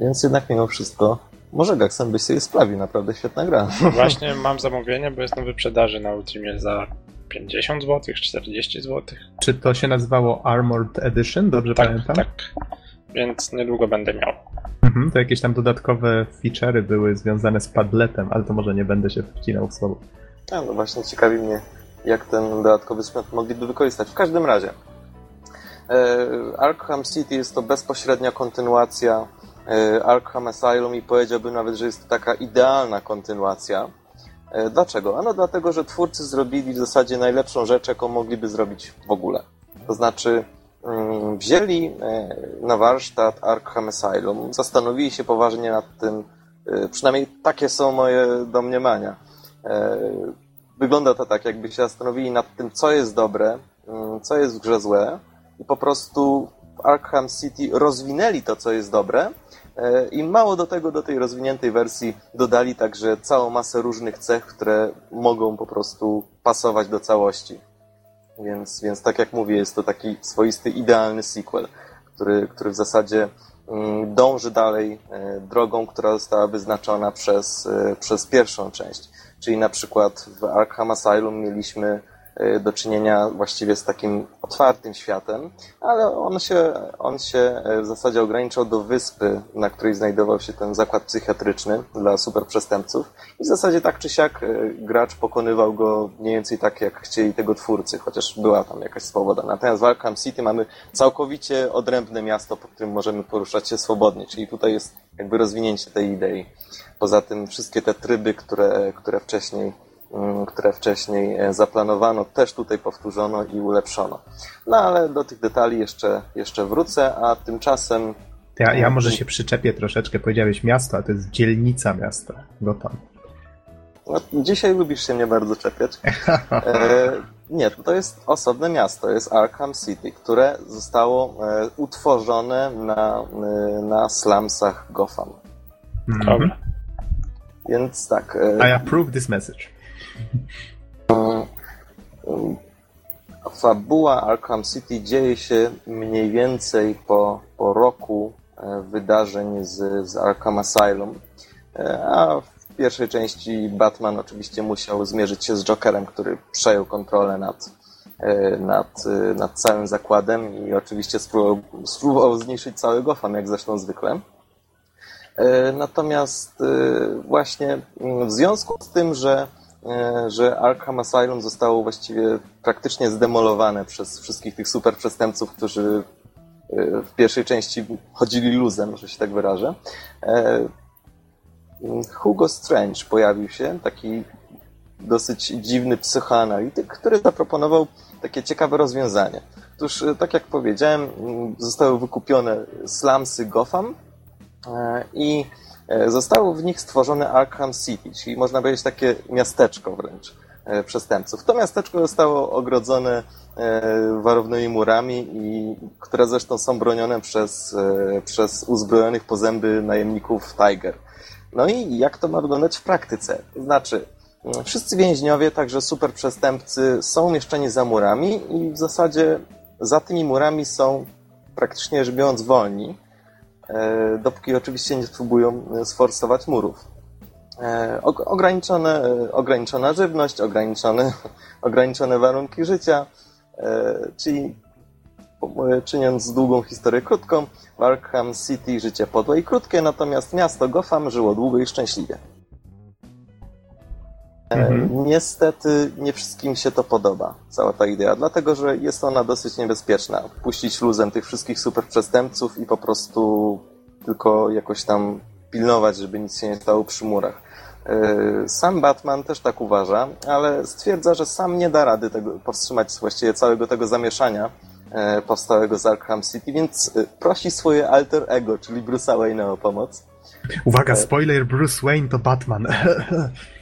[SPEAKER 3] Więc jednak mimo wszystko, może Gaxen byś sobie sprawił, naprawdę świetna gra.
[SPEAKER 2] Właśnie mam zamówienie, bo jest na wyprzedaży na Ultimie za 50 zł, 40 zł.
[SPEAKER 1] Czy to się nazywało Armored Edition? Dobrze
[SPEAKER 2] Tak,
[SPEAKER 1] pamiętam?
[SPEAKER 2] tak. Więc niedługo będę miał.
[SPEAKER 1] Mhm, to jakieś tam dodatkowe feature'y były związane z padletem, ale to może nie będę się wcinał w słowo.
[SPEAKER 3] A, no właśnie ciekawi mnie, jak ten dodatkowy sprzęt mogliby wykorzystać. W każdym razie, e, Arkham City jest to bezpośrednia kontynuacja e, Arkham Asylum i powiedziałbym nawet, że jest to taka idealna kontynuacja. E, dlaczego? Ano dlatego, że twórcy zrobili w zasadzie najlepszą rzecz, jaką mogliby zrobić w ogóle. To znaczy, wzięli e, na warsztat Arkham Asylum, zastanowili się poważnie nad tym, e, przynajmniej takie są moje domniemania. E, Wygląda to tak, jakby się zastanowili nad tym, co jest dobre, mm, co jest w grze złe i po prostu w Arkham City rozwinęli to, co jest dobre i mało do tego, do tej rozwiniętej wersji dodali także całą masę różnych cech, które mogą po prostu pasować do całości. Więc, więc tak jak mówię, jest to taki swoisty, idealny sequel, który, który w zasadzie mm, dąży dalej e, drogą, która została wyznaczona przez, e, przez pierwszą część. Czyli na przykład w Arkham Asylum mieliśmy do czynienia właściwie z takim otwartym światem, ale on się, on się e, w zasadzie ograniczał do wyspy, na której znajdował się ten zakład psychiatryczny dla superprzestępców i w zasadzie tak czy siak e, gracz pokonywał go mniej więcej tak, jak chcieli tego twórcy, chociaż była tam jakaś swoboda. Natomiast w Arkham City mamy całkowicie odrębne miasto, po którym możemy poruszać się swobodnie, czyli tutaj jest jakby rozwinięcie tej idei. Poza tym wszystkie te tryby, które, które wcześniej które wcześniej e, zaplanowano, też tutaj powtórzono i ulepszono. No ale do tych detali jeszcze, jeszcze wrócę, a tymczasem
[SPEAKER 1] Ja, ja może się przyczepię troszeczkę, powiedziałeś miasto, a to jest dzielnica miasta, Gotham.
[SPEAKER 3] no, dzisiaj lubisz się mnie bardzo czepiać. E, nie, to jest osobne miasto, jest Arkham City, które zostało e, utworzone na, e, na slumsach Gotham.
[SPEAKER 1] Mhm.
[SPEAKER 2] Dobra.
[SPEAKER 3] Więc tak,
[SPEAKER 1] I approve this message.
[SPEAKER 3] Fabuła Arkham City dzieje się mniej więcej po, po roku e, wydarzeń z, z Arkham Asylum, E, a w pierwszej części Batman oczywiście musiał zmierzyć się z Jokerem, który przejął kontrolę nad, e, nad, e, nad całym zakładem i oczywiście spróbował, spróbował zniszczyć cały Gotham, jak zresztą zwykle. E, Natomiast e, właśnie mm, w związku z tym, że, e, że Arkham Asylum zostało właściwie praktycznie zdemolowane przez wszystkich tych super przestępców, którzy e, w pierwszej części chodzili luzem, że się tak wyrażę, e, Hugo Strange pojawił się, taki dosyć dziwny psychoanalityk, który zaproponował takie ciekawe rozwiązanie. Otóż, e, tak jak powiedziałem, zostały wykupione slumsy Gotham, E, i e, zostało w nich stworzone Arkham City, czyli można powiedzieć takie miasteczko wręcz e, przestępców. To miasteczko zostało ogrodzone e, warownymi murami, i, które zresztą są bronione przez, e, przez uzbrojonych po zęby najemników Tiger. No i jak to ma wyglądać w praktyce? Znaczy, m, wszyscy więźniowie, także super przestępcy, są umieszczeni za murami i w zasadzie za tymi murami są praktycznie rzecz biorąc wolni, e, dopóki oczywiście nie spróbują sforsować murów. E, ograniczone, ograniczona żywność, ograniczone, ograniczone warunki życia, czyli czyniąc długą historię krótką, w Arkham City życie podłe i krótkie, natomiast miasto Gotham żyło długo i szczęśliwie. Mhm. Niestety nie wszystkim się to podoba, cała ta idea, dlatego że jest ona dosyć niebezpieczna. Puścić luzem tych wszystkich super przestępców i po prostu tylko jakoś tam pilnować, żeby nic się nie stało przy murach. E, sam Batman też tak uważa, ale stwierdza, że sam nie da rady tego, powstrzymać właściwie całego tego zamieszania e, powstałego z Arkham City, więc e, prosi swoje alter ego, czyli Bruce'a Wayne'a o pomoc.
[SPEAKER 1] Uwaga, spoiler, Bruce Wayne to Batman.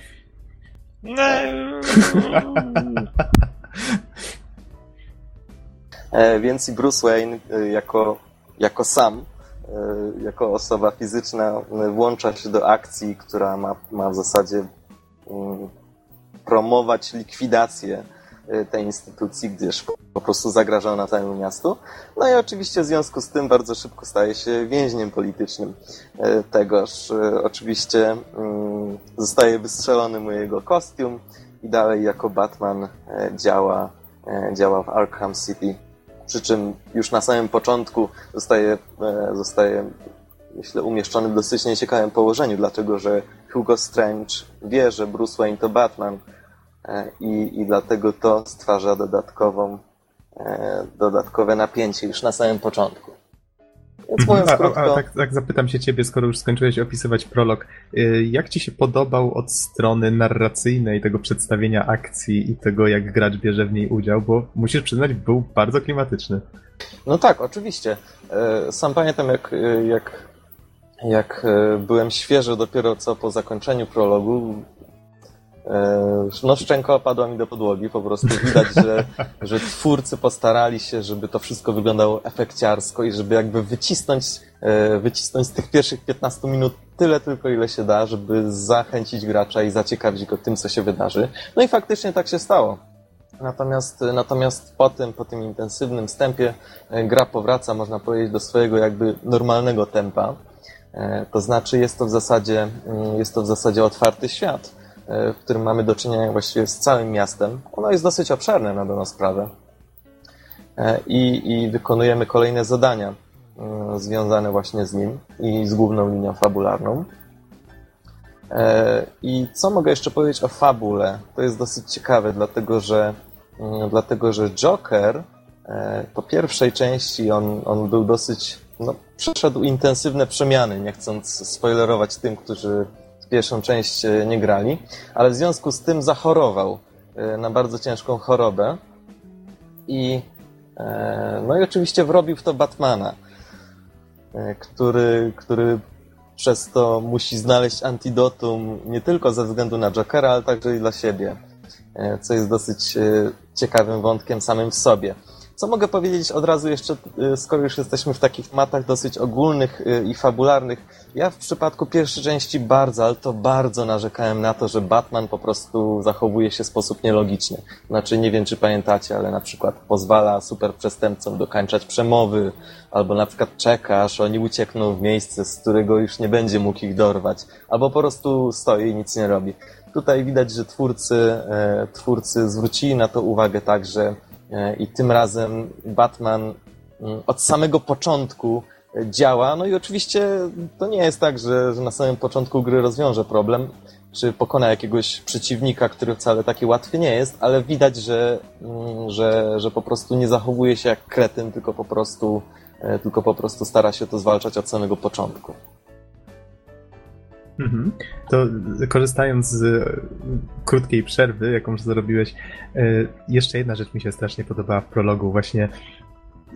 [SPEAKER 3] E, więc Bruce Wayne e, jako, jako sam, e, jako osoba fizyczna włącza się do akcji, która ma, ma w zasadzie mm, promować likwidację tej instytucji, gdyż po prostu zagraża ona całemu miastu. No i oczywiście w związku z tym bardzo szybko staje się więźniem politycznym y, tegoż. Y, oczywiście mm, zostaje wystrzelony mu jego kostium i dalej jako Batman działa, działa w Arkham City. Przy czym już na samym początku zostaje, zostaje myślę, umieszczony w dosyć nieciekawym położeniu, dlatego że Hugo Strange wie, że Bruce Wayne to Batman, i, i dlatego to stwarza dodatkową, e, dodatkowe napięcie już na samym początku.
[SPEAKER 1] Więc mówiąc a, krótko... a, tak, tak zapytam się ciebie, skoro już skończyłeś opisywać prolog, y, jak ci się podobał od strony narracyjnej tego przedstawienia akcji i tego, jak gracz bierze w niej udział, bo musisz przyznać, był bardzo klimatyczny.
[SPEAKER 3] No tak, oczywiście. E, sam pamiętam, jak, jak, jak byłem świeży dopiero co po zakończeniu prologu, E, no szczęka opadła mi do podłogi, po prostu widać, że, że twórcy postarali się, żeby to wszystko wyglądało efekciarsko i żeby jakby wycisnąć, e, wycisnąć z tych pierwszych 15 minut tyle tylko, ile się da, żeby zachęcić gracza i zaciekawić go tym, co się wydarzy. No i faktycznie tak się stało. Natomiast, natomiast po tym, po tym intensywnym wstępie e, gra powraca, można powiedzieć, do swojego jakby normalnego tempa. To znaczy jest to w zasadzie, mm, jest to w zasadzie otwarty świat E, w którym mamy do czynienia właściwie z całym miastem. Ono jest dosyć obszerne na daną sprawę. E, I, I wykonujemy kolejne zadania mm, związane właśnie z nim i z główną linią fabularną. E, I co mogę jeszcze powiedzieć o fabule? To jest dosyć ciekawe, dlatego że, mm, dlatego, że Joker po pierwszej części on, on był dosyć, no, przeszedł intensywne przemiany, nie chcąc spoilerować tym, którzy pierwszą część e, nie grali, ale w związku z tym zachorował e, na bardzo ciężką chorobę i e, no i oczywiście wrobił w to Batmana, który, który przez to musi znaleźć antidotum nie tylko ze względu na Jokera, ale także i dla siebie, co jest dosyć ciekawym wątkiem samym w sobie. Co mogę powiedzieć od razu jeszcze, y, skoro już jesteśmy w takich matach dosyć ogólnych y, i fabularnych. Ja w przypadku pierwszej części bardzo, ale to bardzo narzekałem na to, że Batman po prostu zachowuje się w sposób nielogiczny. Znaczy, nie wiem czy pamiętacie, ale na przykład pozwala super przestępcom dokańczać przemowy, albo na przykład czeka, aż oni uciekną w miejsce, z którego już nie będzie mógł ich dorwać, albo po prostu stoi i nic nie robi. Tutaj widać, że twórcy, e, twórcy zwrócili na to uwagę tak, że E, i tym razem Batman mm, od samego początku e, działa. No i oczywiście to nie jest tak, że, że na samym początku gry rozwiąże problem, czy pokona jakiegoś przeciwnika, który wcale taki łatwy nie jest, ale widać, że, mm, że, że po prostu nie zachowuje się jak kretyn, tylko po prostu, e, tylko po prostu stara się to zwalczać od samego początku.
[SPEAKER 1] Mhm. To korzystając z e, krótkiej przerwy, jaką zrobiłeś, e, jeszcze jedna rzecz mi się strasznie podobała w prologu. Właśnie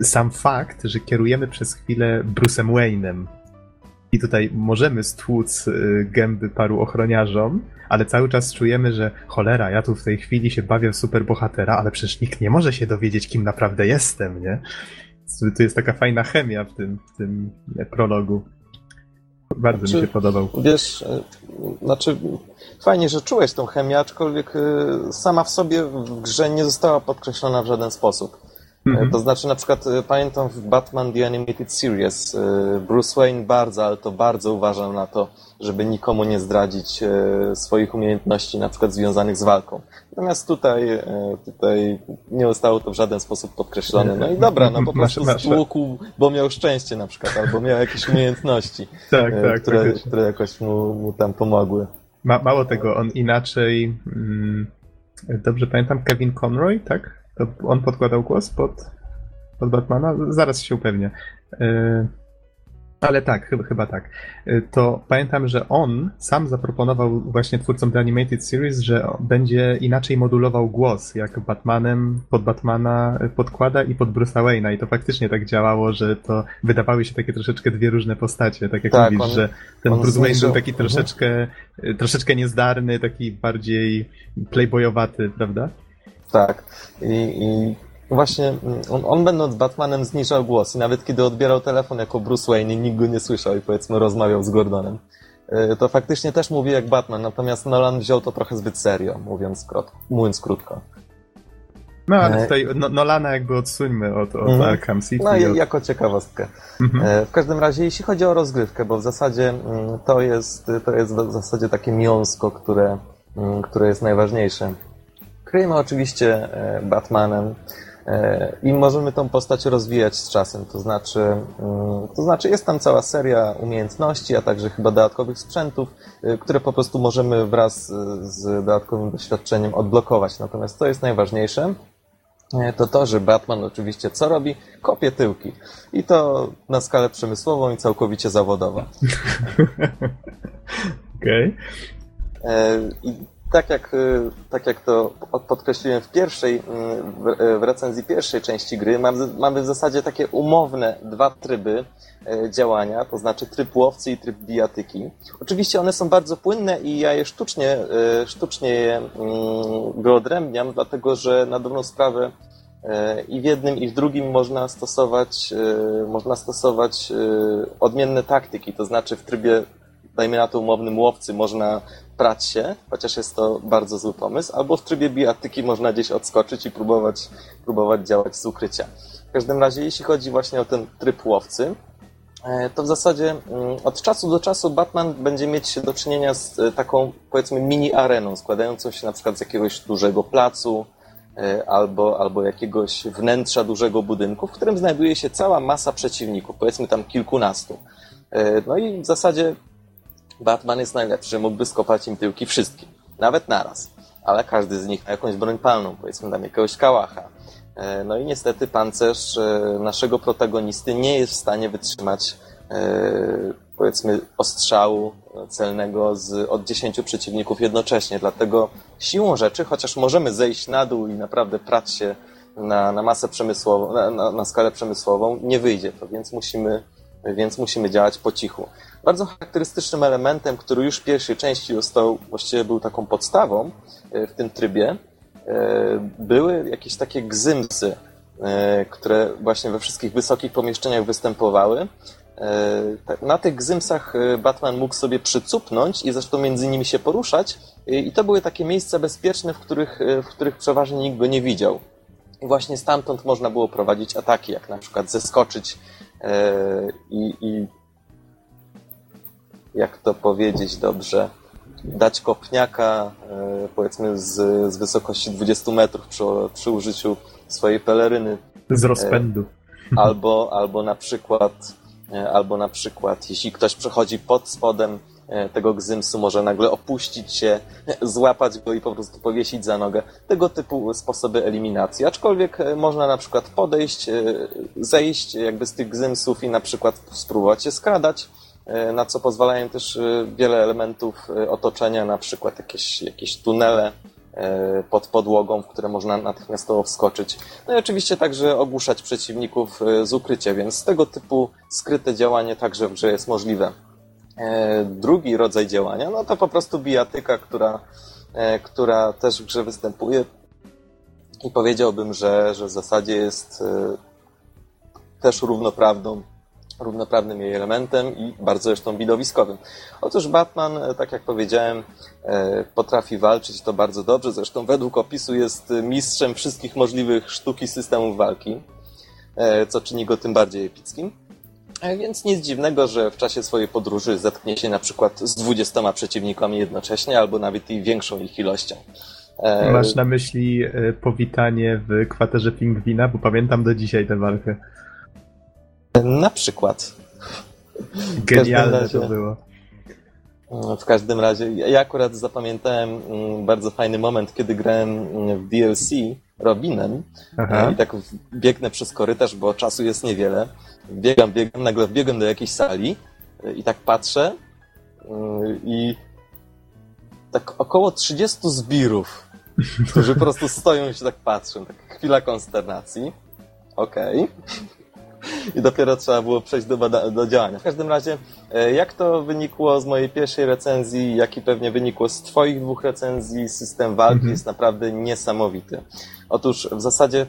[SPEAKER 1] sam fakt, że kierujemy przez chwilę Bruce'em Wayne'em i tutaj możemy stłuc e, gęby paru ochroniarzom, ale cały czas czujemy, że cholera, ja tu w tej chwili się bawię w superbohatera, ale przecież nikt nie może się dowiedzieć, kim naprawdę jestem, nie? To jest taka fajna chemia w tym, w tym prologu. Bardzo znaczy, mi się podobał.
[SPEAKER 3] Wiesz, e, znaczy fajnie, że czułeś tą chemię, aczkolwiek e, sama w sobie w grze nie została podkreślona w żaden sposób. Mhm. To znaczy, na przykład e, pamiętam w Batman The Animated Series e, Bruce Wayne bardzo, ale to bardzo uważał na to, żeby nikomu nie zdradzić e, swoich umiejętności, na przykład związanych z walką. Natomiast tutaj, tutaj nie zostało to w żaden sposób podkreślone. No i dobra, no po prostu stłukł, bo miał szczęście na przykład, albo miał jakieś umiejętności, tak, tak, które, które jakoś mu, mu tam pomogły.
[SPEAKER 1] Ma, mało tego, on inaczej... Mm, dobrze pamiętam, Kevin Conroy, tak? To on podkładał głos pod, pod Batmana? Zaraz się upewnię. Yy, ale tak, chyba, chyba tak. Yy, to pamiętam, że on sam zaproponował właśnie twórcom The Animated Series, że będzie inaczej modulował głos, jak Batmanem pod Batmana podkłada i pod Bruce'a Wayne'a. I to faktycznie tak działało, że to wydawały się takie troszeczkę dwie różne postacie. Tak jak tak, mówisz, on, że ten Bruce Wayne był taki mhm. troszeczkę, troszeczkę niezdarny, taki bardziej playboyowaty, prawda?
[SPEAKER 3] Tak. I, i właśnie mm, on, on, będąc Batmanem zniżał głos i nawet kiedy odbierał telefon jako Bruce Wayne i nikt go nie słyszał i powiedzmy rozmawiał z Gordonem, y, to faktycznie też mówi jak Batman, natomiast Nolan wziął to trochę zbyt serio, mówiąc, krótko, mówiąc krótko.
[SPEAKER 1] No, ale e, tutaj no, Nolana jakby odsuńmy od, od mm. Arkham City.
[SPEAKER 3] No, od... jako ciekawostkę. Mm -hmm. W każdym razie, jeśli chodzi o rozgrywkę, bo w zasadzie mm, to jest, to jest w zasadzie takie miąsko, które, mm, które jest najważniejsze Kryjemy oczywiście e, Batmanem e, i możemy tą postać rozwijać z czasem. To znaczy, mm, to znaczy jest tam cała seria umiejętności, a także chyba dodatkowych sprzętów, e, które po prostu możemy wraz z dodatkowym doświadczeniem odblokować. Natomiast to jest najważniejsze, to to, że Batman oczywiście co robi? Kopie tyłki. I to na skalę przemysłową i całkowicie zawodową.
[SPEAKER 1] Okej.
[SPEAKER 3] Okay. I tak jak, y, tak jak to podkreśliłem w pierwszej, y, w recenzji pierwszej części gry, mamy, w zasadzie takie umowne dwa tryby y, działania, to znaczy tryb łowcy i tryb bijatyki. Oczywiście one są bardzo płynne i ja je sztucznie, sztucznie je mm, wyodrębniam, dlatego że na dobrą sprawę i w jednym, i w drugim można stosować, można stosować odmienne taktyki, to znaczy w trybie dajmy na to umownym łowcy, można prać się, chociaż jest to bardzo zły pomysł, albo w trybie bijatyki można gdzieś odskoczyć i próbować, próbować działać z ukrycia. W każdym razie, jeśli chodzi właśnie o ten tryb łowcy, e, to w zasadzie mm, od czasu do czasu Batman będzie mieć do czynienia z e, taką, powiedzmy, mini areną, składającą się na przykład z jakiegoś dużego placu, e, albo, albo jakiegoś wnętrza dużego budynku, w którym znajduje się cała masa przeciwników, powiedzmy tam kilkunastu. No i w zasadzie Batman jest najlepszy, mógłby skopać im tyłki wszystkim, nawet naraz. Ale każdy z nich ma jakąś broń palną, powiedzmy tam jakiegoś kałacha. E, no i niestety pancerz e, naszego protagonisty nie jest w stanie wytrzymać e, powiedzmy ostrzału celnego z, od 10 przeciwników jednocześnie. Dlatego siłą rzeczy, chociaż możemy zejść na dół i naprawdę prać się na, na masę przemysłową, na, na, na skalę przemysłową, nie wyjdzie to, więc musimy, więc musimy działać po cichu. Bardzo charakterystycznym elementem, który już w pierwszej części został, właściwie był taką podstawą e, w tym trybie, e, były jakieś takie gzymsy, e, które właśnie we wszystkich wysokich pomieszczeniach występowały. Na tych gzymsach Batman mógł sobie przycupnąć i zresztą między nimi się poruszać i to były takie miejsca bezpieczne, w których, w których przeważnie nikt go nie widział. I właśnie stamtąd można było prowadzić ataki, jak na przykład zeskoczyć i, i jak to powiedzieć dobrze, dać kopniaka, e, powiedzmy, z, z wysokości 20 metrów przy, przy użyciu swojej peleryny.
[SPEAKER 1] Z rozpędu.
[SPEAKER 3] E, albo, albo na przykład, e, albo na przykład, jeśli ktoś przechodzi pod spodem tego gzymsu, może nagle opuścić się, złapać go i po prostu powiesić za nogę. Tego typu sposoby eliminacji. Aczkolwiek można na przykład podejść, zejść jakby z tych gzymsów i na przykład spróbować się skradać, E, na co pozwalają też e, wiele elementów e, otoczenia, na przykład jakieś, jakieś tunele pod podłogą, w które można natychmiastowo wskoczyć. No i oczywiście także ogłuszać przeciwników z ukrycia, więc tego typu skryte działanie także w grze jest możliwe. Drugi rodzaj działania, no to po prostu bijatyka, która, która też w grze występuje i powiedziałbym, że, że w zasadzie jest też równoprawną równoprawnym jej elementem i bardzo zresztą widowiskowym. Otóż Batman, e, tak jak powiedziałem, e, potrafi walczyć to bardzo dobrze. Zresztą według opisu jest mistrzem wszystkich możliwych sztuk i systemów walki, e, co czyni go tym bardziej epickim. Więc nic dziwnego, że w czasie swojej podróży zetknie się na przykład z dwudziestoma przeciwnikami jednocześnie, albo nawet i większą ich ilością.
[SPEAKER 1] Masz na myśli powitanie w kwaterze pingwina, bo pamiętam do dzisiaj tę walkę.
[SPEAKER 3] Na przykład.
[SPEAKER 1] Genialne razie, to było.
[SPEAKER 3] Mm, w każdym razie, ja akurat zapamiętałem mm, bardzo fajny moment, kiedy grałem mm, w DLC Robinem Aha. i tak biegnę przez korytarz, bo czasu jest niewiele. Biegam, biegam, nagle wbiegłem do jakiejś sali i tak patrzę i tak około 30 zbirów, którzy po prostu stoją i się tak patrzą. Tak chwila konsternacji. Okej. Okay. i dopiero trzeba było przejść do, do działania. W każdym razie, e, jak to wynikło z mojej pierwszej recenzji, jak i pewnie wynikło z Twoich dwóch recenzji, system walki mhm. jest naprawdę niesamowity. Otóż w zasadzie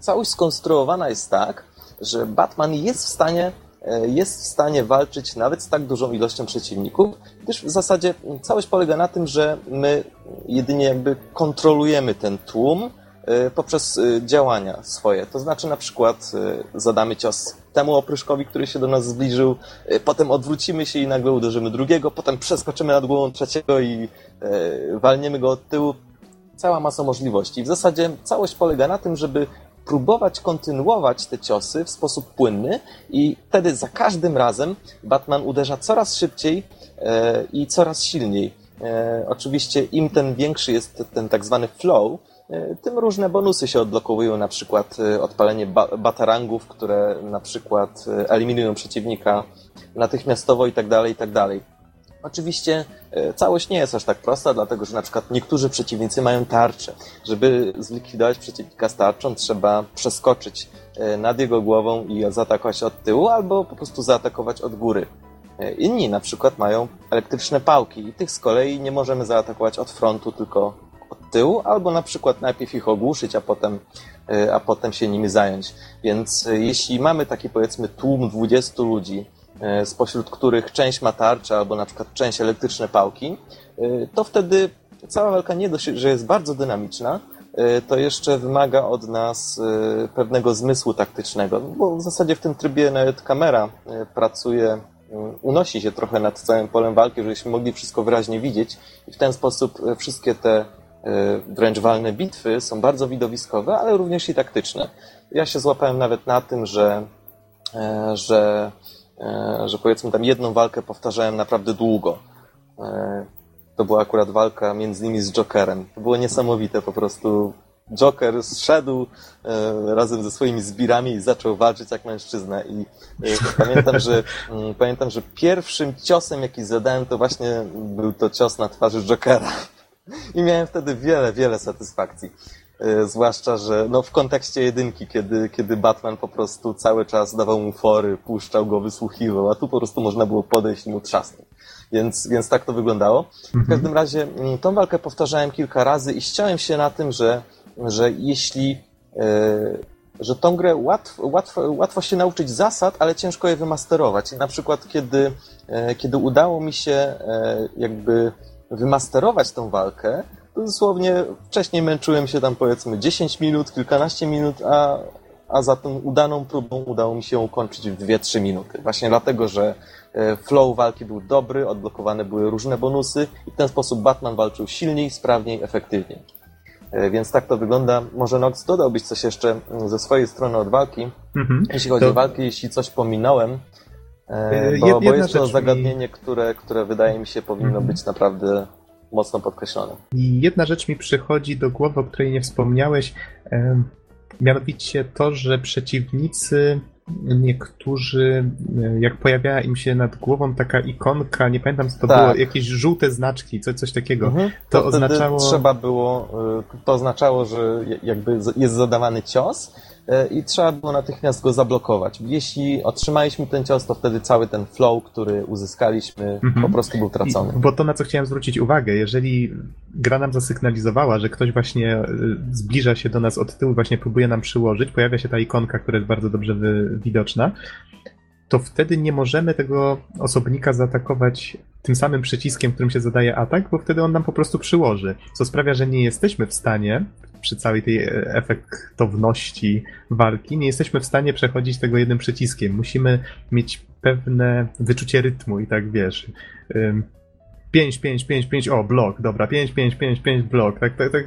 [SPEAKER 3] całość skonstruowana jest tak, że Batman jest w stanie e, jest w stanie walczyć nawet z tak dużą ilością przeciwników, gdyż w zasadzie całość polega na tym, że my jedynie jakby kontrolujemy ten tłum, Y, poprzez y, działania swoje. To znaczy na przykład zadamy cios temu opryszkowi, który się do nas zbliżył, potem odwrócimy się i nagle uderzymy drugiego, potem przeskoczymy nad głową trzeciego i walniemy go od tyłu. Cała masa możliwości. W zasadzie całość polega na tym, żeby próbować kontynuować te ciosy w sposób płynny i wtedy za każdym razem Batman uderza coraz szybciej i coraz silniej. Oczywiście im ten większy jest ten tak zwany flow, E, tym różne bonusy się odblokowują, na przykład e, odpalenie ba batarangów, które na przykład e, eliminują przeciwnika natychmiastowo i tak dalej, i tak dalej. Oczywiście całość nie jest aż tak prosta, dlatego że na przykład niektórzy przeciwnicy mają tarczę. Żeby zlikwidować przeciwnika z tarczą, trzeba przeskoczyć nad jego głową i zaatakować od tyłu, albo po prostu zaatakować od góry. Inni na przykład mają elektryczne pałki i tych z kolei nie możemy zaatakować od frontu, tylko tyłu, albo na przykład najpierw ich ogłuszyć, a potem, e, a potem się nimi zająć. Więc e, jeśli mamy taki powiedzmy tłum 20 ludzi, e, spośród których część ma tarczę, albo na przykład część elektryczne pałki, to wtedy cała walka nie dość, że jest bardzo dynamiczna, to jeszcze wymaga od nas pewnego zmysłu taktycznego, bo w zasadzie w tym trybie nawet kamera pracuje, unosi się trochę nad całym polem walki, żebyśmy mogli wszystko wyraźnie widzieć i w ten sposób wszystkie te E, wręcz walne bitwy są bardzo widowiskowe, ale również i taktyczne. Ja się złapałem nawet na tym, że, e, że, e, że powiedzmy tam jedną walkę powtarzałem naprawdę długo. To była akurat walka między nimi z Jokerem. To było niesamowite po prostu. Joker zszedł razem ze swoimi zbirami i zaczął walczyć jak mężczyzna. I pamiętam, że mm, pamiętam, że pierwszym ciosem, jaki zadałem, to właśnie był to cios na twarzy Jokera. I miałem wtedy wiele, wiele satysfakcji. E, zwłaszcza, że no, w kontekście jedynki, kiedy, kiedy Batman po prostu cały czas dawał mu fory, puszczał go, wysłuchiwał, a tu po prostu można było podejść i mu trzasnąć. Więc, więc tak to wyglądało. W mhm. każdym razie mm, tą walkę powtarzałem kilka razy i ściąłem się na tym, że, że jeśli e, że tą grę łatwo, łatwo, łatwo się nauczyć zasad, ale ciężko je wymasterować. I na przykład, kiedy, e, kiedy udało mi się jakby wymasterować tą walkę, dosłownie wcześniej męczyłem się tam powiedzmy 10 minut, kilkanaście minut, a, a za tą udaną próbą udało mi się ukończyć w 2-3 minuty. Właśnie dlatego, że e, flow walki był dobry, odblokowane były różne bonusy i w ten sposób Batman walczył silniej, sprawniej, efektywniej. E, więc tak to wygląda. Może Nox dodałbyś coś jeszcze mm, ze swojej strony od walki. Mhm. Jeśli chodzi to... o walkę, jeśli coś pominąłem, E, bo, bo jest to zagadnienie, mi... które, które wydaje mi się powinno mhm. być naprawdę mocno podkreślone.
[SPEAKER 1] Jedna rzecz mi przychodzi do głowy, o której nie wspomniałeś, mianowicie to, że przeciwnicy niektórzy, jak pojawiała im się nad głową taka ikonka, nie pamiętam co to tak. było, jakieś żółte znaczki, coś, coś takiego. Mhm.
[SPEAKER 3] To, to oznaczało. Trzeba było, e, to oznaczało, że jakby jest zadawany cios i trzeba było natychmiast go zablokować. Jeśli otrzymaliśmy ten cios, to wtedy cały ten flow, który uzyskaliśmy, mhm. po prostu był tracony.
[SPEAKER 1] I, bo to, na co chciałem zwrócić uwagę, jeżeli gra nam zasygnalizowała, że ktoś właśnie e, zbliża się do nas od tyłu, właśnie próbuje nam przyłożyć, pojawia się ta ikonka, która jest bardzo dobrze widoczna, to wtedy nie możemy tego osobnika zaatakować tym samym przyciskiem, którym się zadaje atak, bo wtedy on nam po prostu przyłoży. Co sprawia, że nie jesteśmy w stanie przy całej tej e, efektowności walki, nie jesteśmy w stanie przechodzić tego jednym przyciskiem. Musimy mieć pewne wyczucie rytmu i tak wiesz. 5, 5, 5, 5, o, blok, dobra, 5, 5, 5, 5, blok. Tak, tak, tak.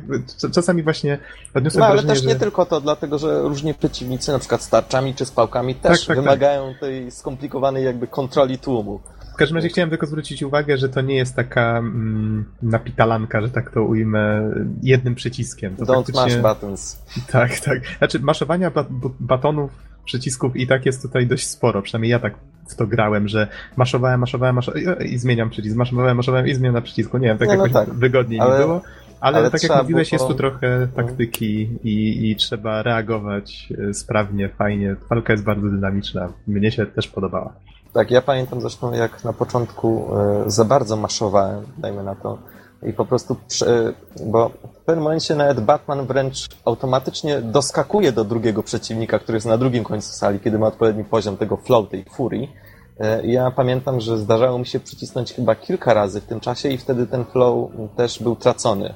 [SPEAKER 1] Czasami właśnie odniosłem
[SPEAKER 3] No ale
[SPEAKER 1] wrażenie,
[SPEAKER 3] też
[SPEAKER 1] że...
[SPEAKER 3] nie tylko to, dlatego że różni przeciwnicy, na przykład z tarczami czy z pałkami, też
[SPEAKER 1] Tak, tak, tak.
[SPEAKER 3] wymagają tej skomplikowanej jakby kontroli tłumu.
[SPEAKER 1] W każdym razie chciałem tylko zwrócić uwagę, że to nie jest taka mm, napitalanka, że tak to ujmę, jednym przyciskiem. To
[SPEAKER 3] Don't
[SPEAKER 1] faktycznie-
[SPEAKER 3] mash buttons.
[SPEAKER 1] Tak, tak. Znaczy, maszowania batonów, przycisków i tak jest tutaj dość sporo. Przynajmniej ja tak w to grałem, że maszowałem, maszowałem, maszowałem i zmieniam przycisk. Maszowałem, maszowałem i zmiana przycisku. Nie wiem, tak
[SPEAKER 3] Nie, no
[SPEAKER 1] jakoś
[SPEAKER 3] tak.
[SPEAKER 1] wygodniej
[SPEAKER 3] Ale-
[SPEAKER 1] mi było. Ale,
[SPEAKER 3] ale
[SPEAKER 1] tak jak mówiłeś,
[SPEAKER 3] było-
[SPEAKER 1] jest tu trochę taktyki i, i trzeba reagować e, sprawnie, fajnie. Walka jest bardzo dynamiczna. Mnie się też podobała.
[SPEAKER 3] Tak, ja pamiętam zresztą jak na początku e, za bardzo maszowałem, dajmy na to, i po prostu, prze, bo w pewnym momencie nawet Batman wręcz automatycznie doskakuje do drugiego przeciwnika, który jest na drugim końcu sali, kiedy ma odpowiedni poziom tego flow, tej furii. E, Ja pamiętam, że zdarzało mi się przycisnąć chyba kilka razy w tym czasie i wtedy ten flow też był tracony.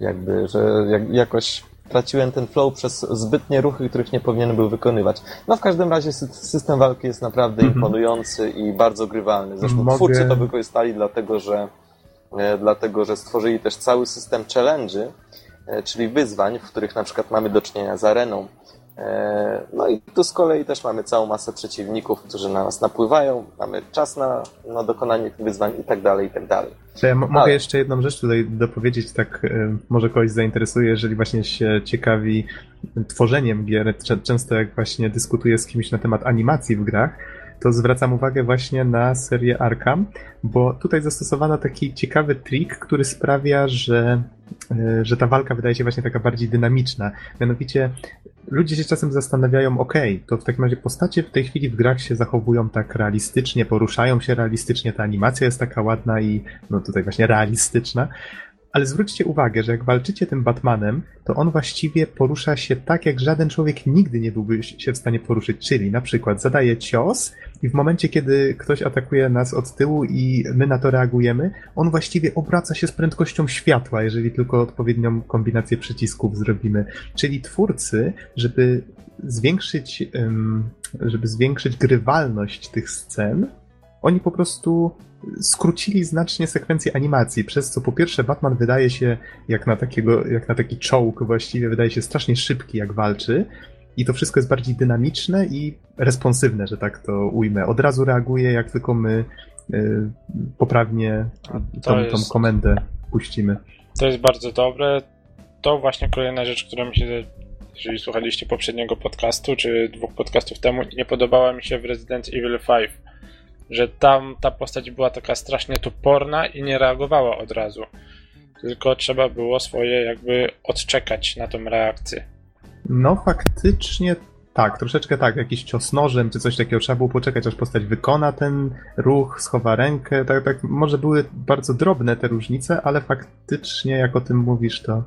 [SPEAKER 3] Jakby, że jak, jakoś traciłem ten flow przez zbytnie ruchy, których nie powinienem był wykonywać. No w każdym razie sy- system walki jest naprawdę
[SPEAKER 1] Mhm.
[SPEAKER 3] imponujący i bardzo grywalny. Zresztą
[SPEAKER 1] Mogę-
[SPEAKER 3] twórcy to wykorzystali dlatego, że e, dlatego, że stworzyli też cały system challenge'y, e, czyli wyzwań, w których na przykład mamy do czynienia z areną. E, No i tu z kolei też mamy całą masę przeciwników, którzy na nas napływają, mamy czas na, na dokonanie tych wyzwań i tak dalej, i tak dalej.
[SPEAKER 1] To ja mo- mogę
[SPEAKER 3] Ale-
[SPEAKER 1] jeszcze jedną rzecz tutaj dopowiedzieć, tak y, może kogoś zainteresuje, jeżeli właśnie się ciekawi tworzeniem gier. Cze- Często jak właśnie dyskutuję z kimś na temat animacji w grach, to zwracam uwagę właśnie na serię Arkham, bo tutaj zastosowano taki ciekawy trik, który sprawia, że, y, że ta walka wydaje się właśnie taka bardziej dynamiczna. Mianowicie ludzie się czasem zastanawiają, ok, to w takim razie postacie w tej chwili w grach się zachowują tak realistycznie, poruszają się realistycznie, ta animacja jest taka ładna i no tutaj właśnie realistyczna. Ale zwróćcie uwagę, że jak walczycie tym Batmanem, to on właściwie porusza się tak, jak żaden człowiek nigdy nie byłby się w stanie poruszyć. Czyli na przykład zadaje cios i w momencie, kiedy ktoś atakuje nas od tyłu i my na to reagujemy, on właściwie obraca się z prędkością światła, jeżeli tylko odpowiednią kombinację przycisków zrobimy. Czyli twórcy, żeby zwiększyć, żeby zwiększyć grywalność tych scen, oni po prostu skrócili znacznie sekwencję animacji, przez co po pierwsze Batman wydaje się jak na takiego, jak na taki czołg właściwie, wydaje się strasznie szybki jak walczy i to wszystko jest bardziej dynamiczne i responsywne, że tak to ujmę. Od razu reaguje jak tylko my y, poprawnie tą,
[SPEAKER 2] jest-
[SPEAKER 1] tą komendę puścimy.
[SPEAKER 2] To jest bardzo dobre. To właśnie kolejna rzecz, która mi się, jeżeli słuchaliście poprzedniego podcastu, czy dwóch podcastów temu, nie podobała mi się w Resident Evil 5. Że tam ta postać była taka strasznie toporna i nie reagowała od razu. Tylko trzeba było swoje jakby odczekać na tą reakcję.
[SPEAKER 1] No faktycznie tak, troszeczkę tak, jakiś cios nożem czy coś takiego, trzeba było poczekać aż postać wykona ten ruch, schowa rękę, tak, tak, może były bardzo drobne te różnice, ale faktycznie jak o tym mówisz, to,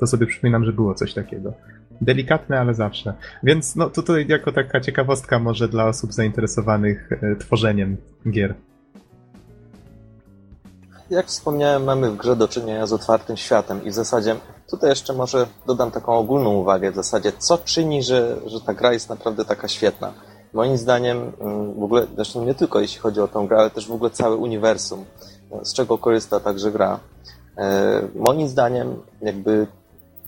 [SPEAKER 1] to sobie przypominam, że było coś takiego. Delikatne, ale zawsze. Więc no tutaj jako taka ciekawostka może dla osób zainteresowanych e, tworzeniem gier.
[SPEAKER 3] Jak wspomniałem, mamy w grze do czynienia z otwartym światem i w zasadzie tutaj jeszcze może dodam taką ogólną uwagę w zasadzie, co czyni, że, że ta gra jest naprawdę taka świetna. Moim zdaniem, mm, w ogóle, zresztą nie tylko jeśli chodzi o tą grę, ale też w ogóle całe uniwersum, z czego korzysta także gra. E, Moim zdaniem, jakby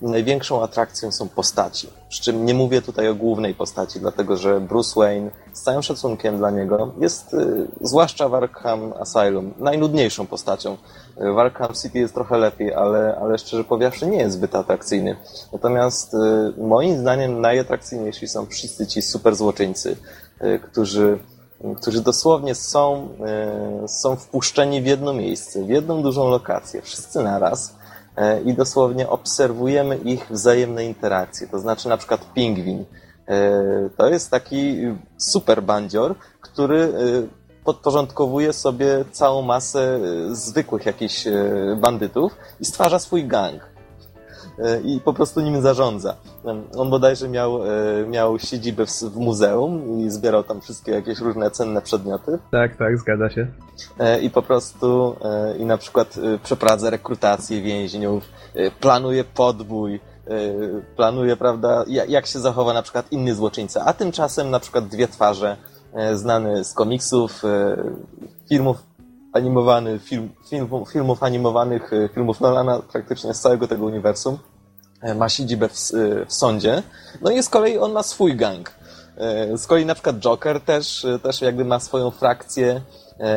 [SPEAKER 3] największą atrakcją są postaci. Przy czym nie mówię tutaj o głównej postaci, dlatego że Bruce Wayne, z całym szacunkiem dla niego, jest, y, zwłaszcza w Arkham Asylum, najnudniejszą postacią. Y, W Arkham City jest trochę lepiej, ale, ale szczerze powiedziawszy nie jest zbyt atrakcyjny. Natomiast y, moim zdaniem najatrakcyjniejsi są wszyscy ci super złoczyńcy, y, którzy którzy dosłownie są, y, są wpuszczeni w jedno miejsce, w jedną dużą lokację, wszyscy naraz i dosłownie obserwujemy ich wzajemne interakcje. To znaczy na przykład pingwin. E, To jest taki super bandzior, który e, podporządkowuje sobie całą masę e, zwykłych jakichś e, bandytów i stwarza swój gang. E, i po prostu nim zarządza. On bodajże miał, e, miał siedzibę w, w muzeum i zbierał tam wszystkie jakieś różne cenne przedmioty.
[SPEAKER 1] Tak, tak, zgadza się.
[SPEAKER 3] E, I po prostu i na przykład przeprowadza rekrutację więźniów, planuje podbój, planuje, prawda, jak się zachowa na przykład inny złoczyńca. A tymczasem na przykład dwie twarze znane z komiksów, filmów animowany, film, film, filmów animowanych, e, filmów Nolana praktycznie z całego tego uniwersum. E, ma siedzibę w, e, w sądzie. No i z kolei on ma swój gang. Z kolei na przykład Joker też, też jakby ma swoją frakcję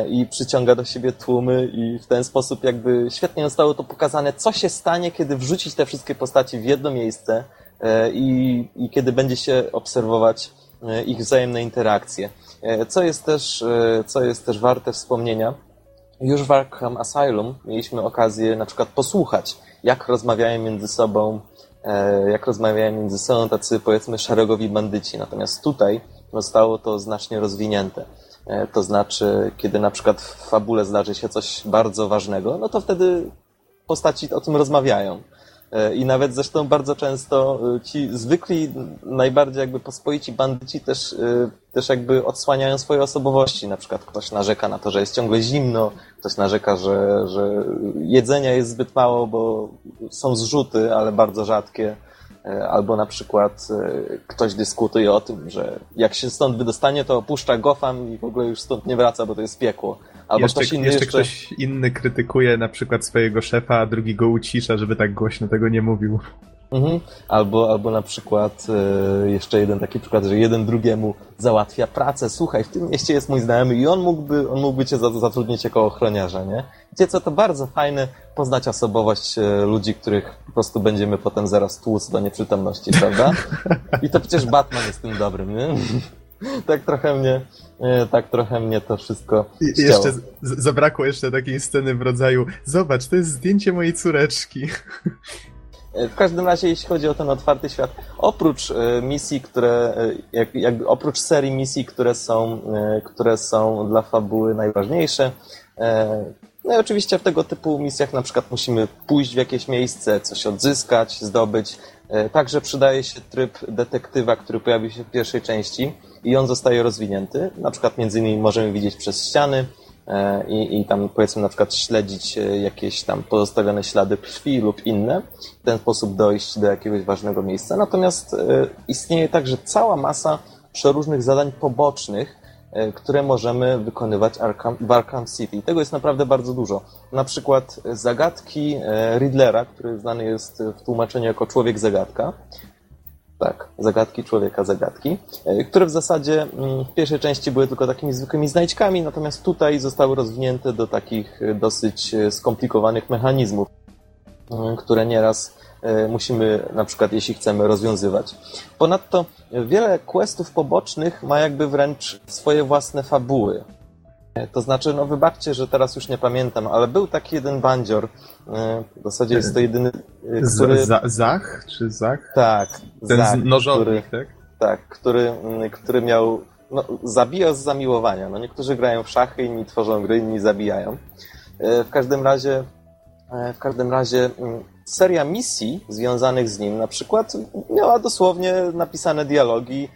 [SPEAKER 3] i przyciąga do siebie tłumy i w ten sposób jakby świetnie zostało to pokazane, co się stanie, kiedy wrzucić te wszystkie postaci w jedno miejsce i, i kiedy będzie się obserwować ich wzajemne interakcje. Co jest też, co jest też warte wspomnienia, już w Arkham Asylum mieliśmy okazję na przykład posłuchać, jak rozmawiają między sobą, e, jak rozmawiają między sobą tacy powiedzmy szeregowi bandyci. Natomiast tutaj zostało to znacznie rozwinięte. E, to znaczy, kiedy na przykład w fabule zdarzy się coś bardzo ważnego, no to wtedy postaci o tym rozmawiają. E, I nawet zresztą bardzo często e, ci zwykli, najbardziej jakby pospoici bandyci też, e, też jakby odsłaniają swoje osobowości. Na przykład ktoś narzeka na to, że jest ciągle zimno, ktoś narzeka, że, że jedzenia jest zbyt mało, bo są zrzuty, ale bardzo rzadkie. Albo na przykład ktoś dyskutuje o tym, że jak się stąd wydostanie, to opuszcza Gotham i w ogóle już stąd nie wraca, bo to jest piekło.
[SPEAKER 1] Albo jeszcze, ktoś inny jeszcze, jeszcze ktoś inny krytykuje na przykład swojego szefa, a drugi go ucisza, żeby tak głośno tego nie mówił.
[SPEAKER 3] Mhm. Albo, albo na przykład e, jeszcze jeden taki przykład, że jeden drugiemu załatwia pracę. Słuchaj, w tym mieście jest mój znajomy i on mógłby, on mógłby cię zatrudnić jako ochroniarza, nie? Wiecie co, to bardzo fajne poznać osobowość e, ludzi, których po prostu będziemy potem zaraz tłuc do nieprzytomności, prawda? I to przecież Batman jest tym dobrym, nie? tak trochę mnie, e, tak trochę mnie to wszystko
[SPEAKER 1] I, Jeszcze zabrakło jeszcze takiej sceny w rodzaju zobacz, to jest zdjęcie mojej córeczki.
[SPEAKER 3] E, w każdym razie, jeśli chodzi o ten otwarty świat, oprócz e, misji, które, jak, jakby oprócz serii misji, które są, które są dla fabuły najważniejsze, no i oczywiście w tego typu misjach na przykład musimy pójść w jakieś miejsce, coś odzyskać, zdobyć. Także przydaje się tryb detektywa, który pojawił się w pierwszej części i on zostaje rozwinięty. Na przykład między innymi możemy widzieć przez ściany e, i, i tam powiedzmy na przykład śledzić e, jakieś tam pozostawione ślady krwi lub inne. W ten sposób dojść do jakiegoś ważnego miejsca. Natomiast e, istnieje także cała masa przeróżnych zadań pobocznych, które możemy wykonywać w Arkham City. Tego jest naprawdę bardzo dużo. Na przykład zagadki Riddlera, który znany jest w tłumaczeniu jako człowiek zagadka. Tak, zagadki człowieka, zagadki, e, które w zasadzie mm, w pierwszej części były tylko takimi zwykłymi znajdźkami, natomiast tutaj zostały rozwinięte do takich e, dosyć e, skomplikowanych mechanizmów, które nieraz musimy, na przykład jeśli chcemy, rozwiązywać. Ponadto wiele questów pobocznych ma jakby wręcz swoje własne fabuły. To znaczy, no wybaczcie, że teraz już nie pamiętam, ale był taki jeden bandzior, e, w zasadzie jest to jedyny,
[SPEAKER 1] e, który... Z, Zach? Czy Zach?
[SPEAKER 3] Tak.
[SPEAKER 1] Ten Zach, nożownik, który, tak?
[SPEAKER 3] Tak, który, mm, który miał... No, zabija z zamiłowania. No, niektórzy grają w szachy, inni tworzą gry, inni zabijają. E, w każdym razie, w każdym razie mm, seria misji związanych z nim na przykład miała dosłownie napisane dialogi,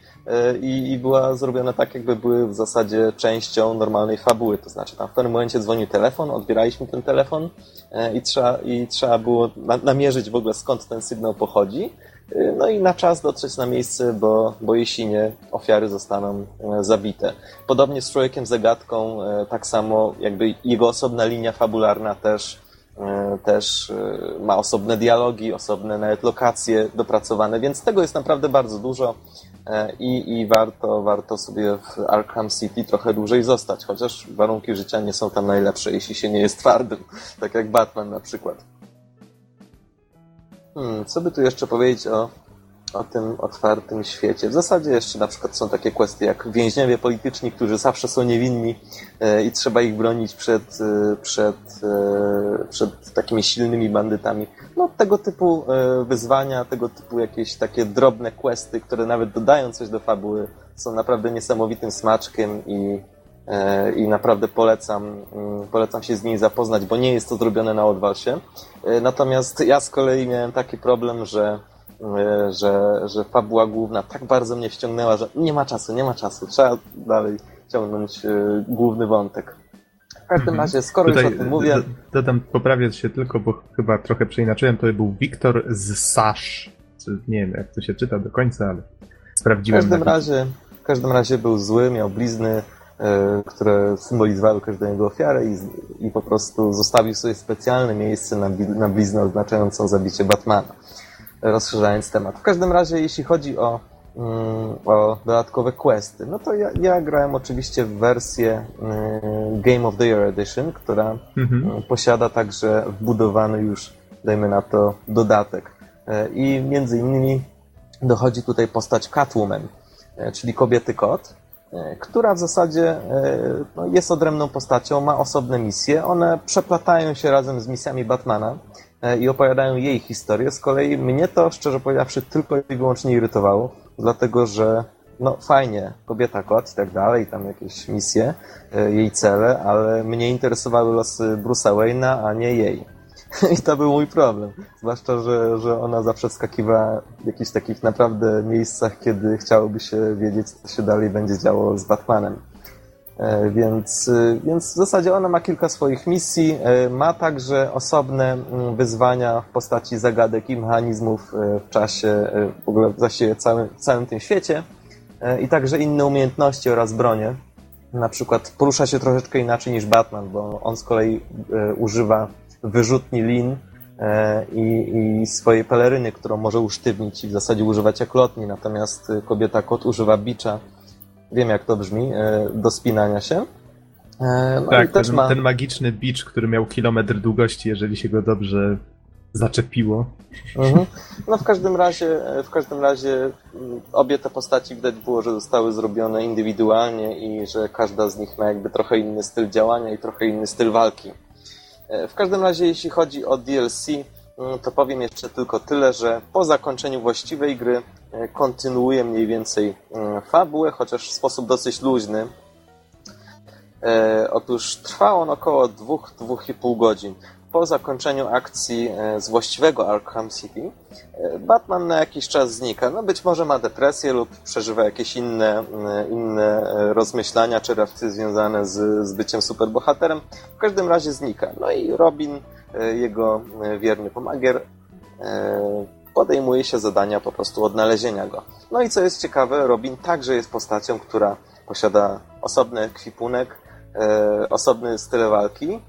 [SPEAKER 3] i, i była zrobiona tak, jakby były w zasadzie częścią normalnej fabuły. To znaczy, tam w pewnym momencie dzwonił telefon, odbieraliśmy ten telefon e, i trzeba, i trzeba było namierzyć w ogóle skąd ten sygnał pochodzi. E, no i na czas dotrzeć na miejsce, bo, bo jeśli nie, ofiary zostaną zabite. Podobnie z człowiekiem zagadką, tak samo jakby jego osobna linia fabularna też też ma osobne dialogi, osobne nawet lokacje dopracowane, więc tego jest naprawdę bardzo dużo. E, i, i warto, warto sobie w Arkham City trochę dłużej zostać, chociaż warunki życia nie są tam najlepsze, jeśli się nie jest twardym, tak jak Batman na przykład. Hmm, co by tu jeszcze powiedzieć o o tym otwartym świecie. W zasadzie jeszcze na przykład są takie kwestie jak więźniowie polityczni, którzy zawsze są niewinni e, i trzeba ich bronić przed, e, przed, e, przed takimi silnymi bandytami. No tego typu wyzwania, tego typu jakieś takie drobne questy, które nawet dodają coś do fabuły, są naprawdę niesamowitym smaczkiem i, i naprawdę polecam, mm, polecam się z niej zapoznać, bo nie jest to zrobione na odwalsie. Natomiast ja z kolei miałem taki problem, że, że, że fabuła główna tak bardzo mnie wciągnęła, że nie ma czasu, nie ma czasu, trzeba dalej ciągnąć główny wątek. W każdym mhm. razie, skoro Tutaj już o tym mówię...
[SPEAKER 1] Dodam, poprawię się tylko, bo chyba trochę przeinaczyłem, to był Wiktor z Sasz. Nie wiem, jak to się czyta do końca, ale sprawdziłem.
[SPEAKER 3] W każdym razie, w każdym razie był zły, miał blizny, e, które symbolizowały każdą jego ofiarę i, i po prostu zostawił sobie specjalne miejsce na, na bliznę oznaczającą zabicie Batmana, rozszerzając temat. W każdym razie, jeśli chodzi o Mm, o dodatkowe questy. No to ja, ja grałem oczywiście w wersję mm, Game of the Year Edition, która mhm. Mm, posiada także wbudowany już, dajmy na to, dodatek. E, I między innymi dochodzi tutaj postać Catwoman, e, czyli kobiety kot, e, która w zasadzie no, jest odrębną postacią, ma osobne misje. One przeplatają się razem z misjami Batmana i opowiadają jej historię. Z kolei mnie to, szczerze powiedziawszy, tylko i wyłącznie irytowało dlatego że no fajnie, kobieta kot i tak dalej, tam jakieś misje, e, jej cele, ale mnie interesowały losy Bruce'a Wayne'a, a nie jej. I to był mój problem. Zwłaszcza, że, że ona zawsze wskakiwała w jakichś takich naprawdę miejscach, kiedy chciałoby się wiedzieć, co się dalej będzie działo z Batmanem. E, więc, e, więc w zasadzie ona ma kilka swoich misji, ma także osobne mm, wyzwania w postaci zagadek i mechanizmów e, w czasie, w ogóle właściwie całym, całym tym świecie. I także inne umiejętności oraz bronie. Na przykład porusza się troszeczkę inaczej niż Batman, bo on z kolei używa wyrzutni lin i, i swojej peleryny, którą może usztywnić i w zasadzie używać jak lotni, natomiast kobieta kot używa bicza, wiem jak to brzmi, e, do spinania się.
[SPEAKER 1] E, no tak, ten, ma... ten, magiczny bicz, który miał kilometr długości, jeżeli się go dobrze zaczepiło. Mhm.
[SPEAKER 3] No w każdym razie, e, w każdym razie mm, obie te postaci widać było, że zostały zrobione indywidualnie i że każda z nich ma jakby trochę inny styl działania i trochę inny styl walki. W każdym razie, jeśli chodzi o DLC, mm, to powiem jeszcze tylko tyle, że po zakończeniu właściwej gry E, kontynuuje mniej więcej e, fabułę, chociaż w sposób dosyć luźny. E, otóż trwa on około 2-2,5 godzin. Po zakończeniu akcji z właściwego Arkham City, Batman na jakiś czas znika. No być może ma depresję lub przeżywa jakieś inne, inne rozmyślania czy reakcje związane z, z byciem superbohaterem. W każdym razie znika. No i Robin, jego wierny pomagier, podejmuje się zadania po prostu odnalezienia go. No i co jest ciekawe, Robin także jest postacią, która posiada osobny kwipunek, e, osobny styl walki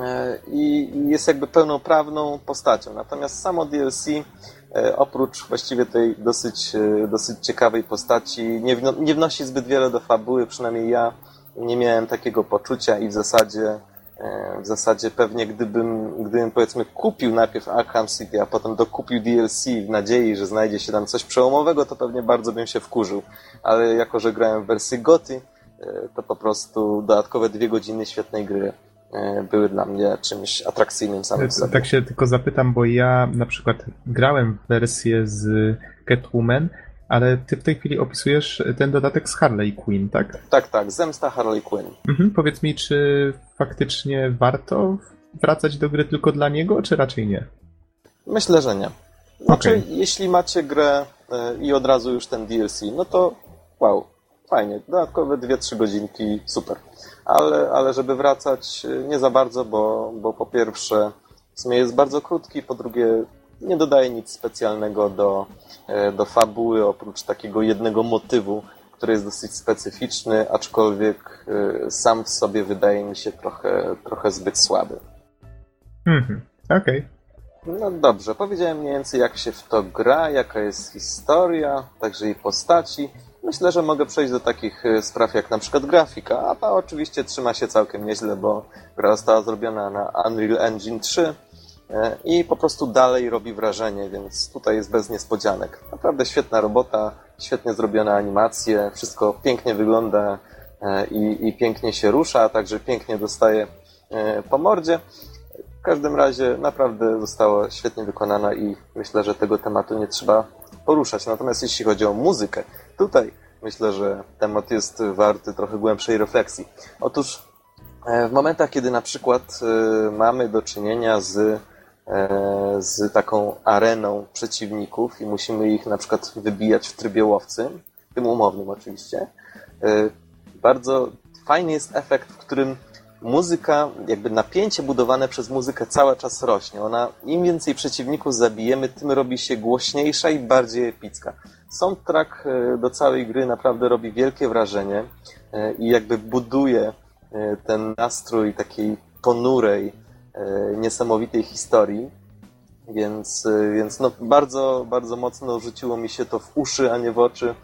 [SPEAKER 3] e, i jest jakby pełnoprawną postacią. Natomiast samo DLC e, oprócz właściwie tej dosyć, e, dosyć ciekawej postaci nie, nie wnosi zbyt wiele do fabuły, przynajmniej ja nie miałem takiego poczucia i w zasadzie w zasadzie pewnie gdybym, gdybym powiedzmy kupił najpierw Arkham City, a potem dokupił DLC w nadziei, że znajdzie się tam coś przełomowego, to pewnie bardzo bym się wkurzył. Ale jako, że grałem w wersji GOTY, e, to po prostu dodatkowe dwie godziny świetnej gry e, były dla mnie czymś atrakcyjnym samym sobie.
[SPEAKER 1] Tak się tylko zapytam, bo ja na przykład grałem w wersję z Catwoman, ale ty w tej chwili opisujesz ten dodatek z Harley Quinn, tak?
[SPEAKER 3] Tak, tak, zemsta Harley Quinn.
[SPEAKER 1] Mhm, powiedz mi, czy faktycznie warto wracać do gry tylko dla niego, czy raczej nie?
[SPEAKER 3] Myślę, że nie. Znaczy, okay. jeśli macie grę e, i od razu już ten DLC, no to wow, fajnie, dodatkowe 2-3 godzinki, super. Ale, ale żeby wracać, e, nie za bardzo, bo, bo po pierwsze w sumie jest bardzo krótki, po drugie nie dodaje nic specjalnego do, e, do fabuły, oprócz takiego jednego motywu, który jest dosyć specyficzny, aczkolwiek e, sam w sobie wydaje mi się trochę, trochę zbyt słaby.
[SPEAKER 1] Mhm, okej.
[SPEAKER 3] Okay. No dobrze, powiedziałem mniej więcej jak się w to gra, jaka jest historia, także i postaci. Myślę, że mogę przejść do takich e, spraw jak na przykład grafika, a ta oczywiście trzyma się całkiem nieźle, bo gra została zrobiona na Unreal Engine 3, E, i po prostu dalej robi wrażenie, więc tutaj jest bez niespodzianek. Naprawdę świetna robota, świetnie zrobione animacje, wszystko pięknie wygląda e, i, i pięknie się rusza, a także pięknie dostaje e, po mordzie. W każdym razie naprawdę została świetnie wykonana i myślę, że tego tematu nie trzeba poruszać. Natomiast jeśli chodzi o muzykę, tutaj myślę, że temat jest warty trochę głębszej refleksji. Otóż w momentach, kiedy na przykład mamy do czynienia z, z taką areną przeciwników i musimy ich na przykład wybijać w trybie łowcy, tym umownym oczywiście, bardzo fajny jest efekt, w którym muzyka, jakby napięcie budowane przez muzykę cały czas rośnie. Ona, im więcej przeciwników zabijemy, tym robi się głośniejsza i bardziej epicka. Soundtrack e, do całej gry naprawdę robi wielkie wrażenie e, i jakby buduje e, ten nastrój takiej ponurej, niesamowitej historii. Więc, więc no bardzo, bardzo mocno rzuciło mi się to w uszy, a nie w oczy.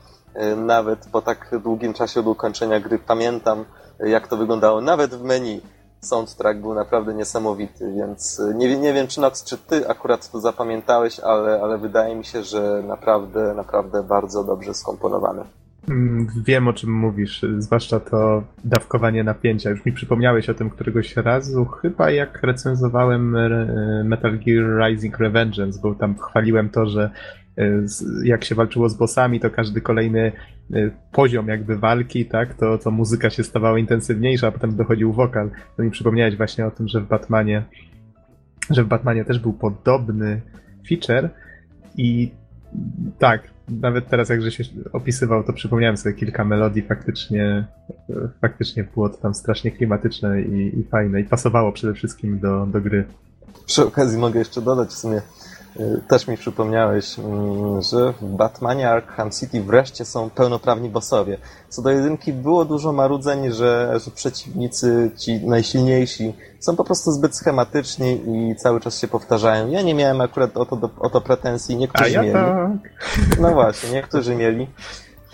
[SPEAKER 3] Nawet po tak długim czasie od ukończenia gry pamiętam, jak to wyglądało nawet w menu. Soundtrack był naprawdę niesamowity, więc e, nie, nie wiem, czy czy ty akurat to zapamiętałeś, ale, ale wydaje mi się, że naprawdę, naprawdę bardzo dobrze skomponowany.
[SPEAKER 1] Mm, wiem, o czym mówisz, zwłaszcza to dawkowanie napięcia. Już mi przypomniałeś o tym któregoś razu, chyba jak recenzowałem e, Metal Gear Rising Revengeance, bo tam chwaliłem to, że e, jak się walczyło z bossami, to każdy kolejny e, poziom jakby walki, tak, to, to muzyka się stawała intensywniejsza, a potem dochodził wokal. To mi przypomniałeś właśnie o tym, że w Batmanie, że w Batmanie też był podobny feature i tak, nawet teraz jak się opisywał, to przypomniałem sobie kilka melodii, faktycznie faktycznie było to tam strasznie klimatyczne i, i fajne i pasowało przede wszystkim do, do gry.
[SPEAKER 3] Przy okazji mogę jeszcze dodać w sumie też mi przypomniałeś, mm, że w Batmanie Arkham City wreszcie są pełnoprawni bossowie. Co do jedynki było dużo marudzeń, że, że przeciwnicy, ci najsilniejsi, są po prostu zbyt schematyczni i cały czas się powtarzają. Ja nie miałem akurat o to, o to pretensji, niektórzy
[SPEAKER 1] ja
[SPEAKER 3] mieli.
[SPEAKER 1] Tak.
[SPEAKER 3] No właśnie, niektórzy mieli.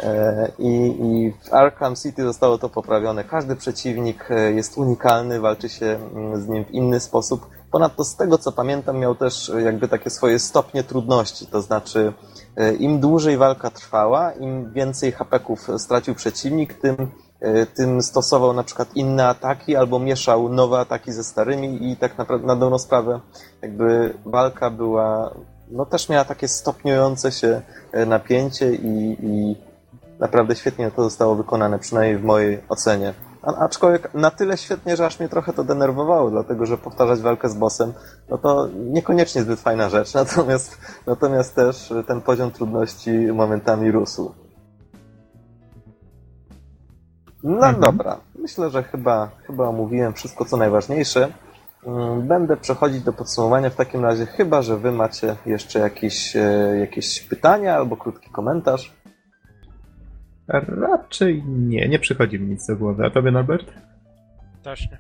[SPEAKER 3] E, I, I w Arkham City zostało to poprawione. Każdy przeciwnik e, jest unikalny, walczy się mm, z nim w inny sposób Ponadto z tego co pamiętam miał też e, jakby takie swoje stopnie trudności, to znaczy e, im dłużej walka trwała, im więcej hapeków stracił przeciwnik, tym, e, tym stosował na przykład inne ataki albo mieszał nowe ataki ze starymi i tak naprawdę na dobrą sprawę jakby walka była, no też miała takie stopniujące się napięcie i, i naprawdę świetnie to zostało wykonane, przynajmniej w mojej ocenie. Aczkolwiek na tyle świetnie, że aż mnie trochę to denerwowało, dlatego że powtarzać walkę z bossem, no to niekoniecznie zbyt fajna rzecz, natomiast, natomiast też ten poziom trudności momentami rósł. No mhm. dobra, myślę, że chyba, chyba omówiłem wszystko, co najważniejsze. Mm, będę przechodzić do podsumowania w takim razie, chyba że wy macie jeszcze jakieś, e, jakieś pytania albo krótki komentarz.
[SPEAKER 1] Raczej nie, nie przychodzi mi nic do głowy. A tobie, Norbert?
[SPEAKER 2] Też nie.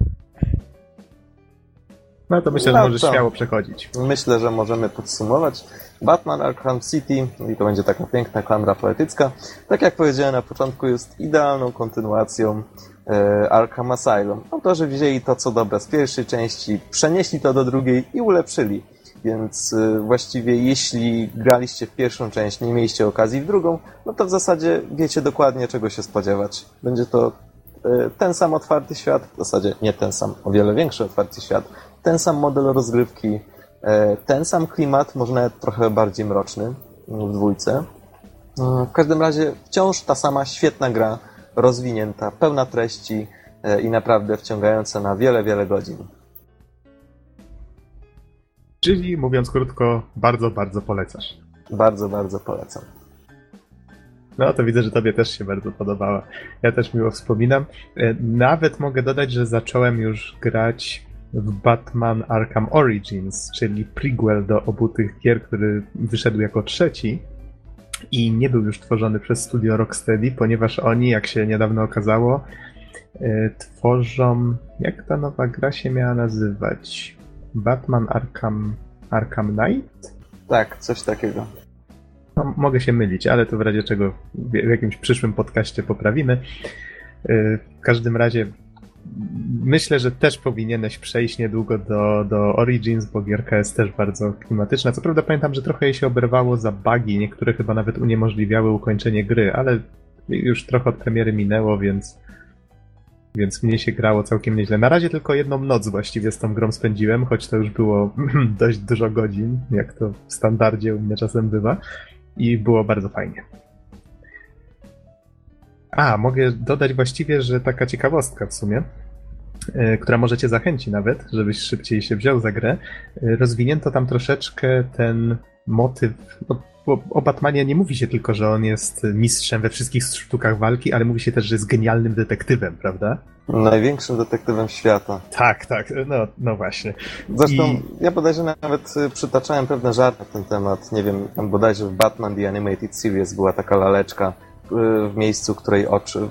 [SPEAKER 1] No to myślę, no że możesz śmiało przechodzić.
[SPEAKER 3] Myślę, że możemy podsumować. Batman Arkham City, i to będzie taka piękna klamra poetycka, tak jak powiedziałem na początku, jest idealną kontynuacją e, Arkham Asylum. Autorzy wzięli to, co dobre z pierwszej części, przenieśli to do drugiej i ulepszyli. Więc y, właściwie jeśli graliście w pierwszą część, nie mieliście okazji w drugą, no to w zasadzie wiecie dokładnie czego się spodziewać. Będzie to y, ten sam otwarty świat, w zasadzie nie ten sam, o wiele większy otwarty świat, ten sam model rozgrywki, y, ten sam klimat, może nawet trochę bardziej mroczny w dwójce. W każdym razie wciąż ta sama świetna gra, rozwinięta, pełna treści i naprawdę wciągająca na wiele, wiele godzin.
[SPEAKER 1] Czyli mówiąc krótko, bardzo, bardzo polecasz.
[SPEAKER 3] Bardzo, bardzo polecam.
[SPEAKER 1] No to widzę, że tobie też się bardzo podobała. Ja też miło wspominam. E, nawet mogę dodać, że zacząłem już grać w Batman Arkham Origins, czyli prequel do obu tych gier, który wyszedł jako trzeci i nie był już tworzony przez studio Rocksteady, ponieważ oni, jak się niedawno okazało, e, tworzą. Jak ta nowa gra się miała nazywać? Batman Arkham, Arkham Knight?
[SPEAKER 3] Tak, coś takiego.
[SPEAKER 1] No, mogę się mylić, ale to w razie czego w jakimś przyszłym podcaście poprawimy. Y, w każdym razie myślę, że też powinieneś przejść niedługo do, do Origins, bo gierka jest też bardzo klimatyczna. Co prawda pamiętam, że trochę jej się oberwało za bugi, niektóre chyba nawet uniemożliwiały ukończenie gry, ale już trochę od premiery minęło, więc więc mnie się grało całkiem nieźle. Na razie tylko jedną noc właściwie z tą grą spędziłem, choć to już było dość dużo godzin, jak to w standardzie u mnie czasem bywa. I było bardzo fajnie. A, mogę dodać właściwie, że taka ciekawostka w sumie, e, która może cię zachęci nawet, żebyś szybciej się wziął za grę. E, Rozwinięto tam troszeczkę ten motyw. No, bo o Batmanie nie mówi się tylko, że on jest mistrzem we wszystkich sztukach walki, ale mówi się też, że jest genialnym detektywem, prawda?
[SPEAKER 3] Największym detektywem świata.
[SPEAKER 1] Tak, tak, no, no właśnie.
[SPEAKER 3] Zresztą
[SPEAKER 1] I-
[SPEAKER 3] ja bodajże nawet y, przytaczałem pewne żarty na ten temat. Nie wiem, tam bodajże w Batman The Animated Series była taka laleczka y, w miejscu, której oczy, y,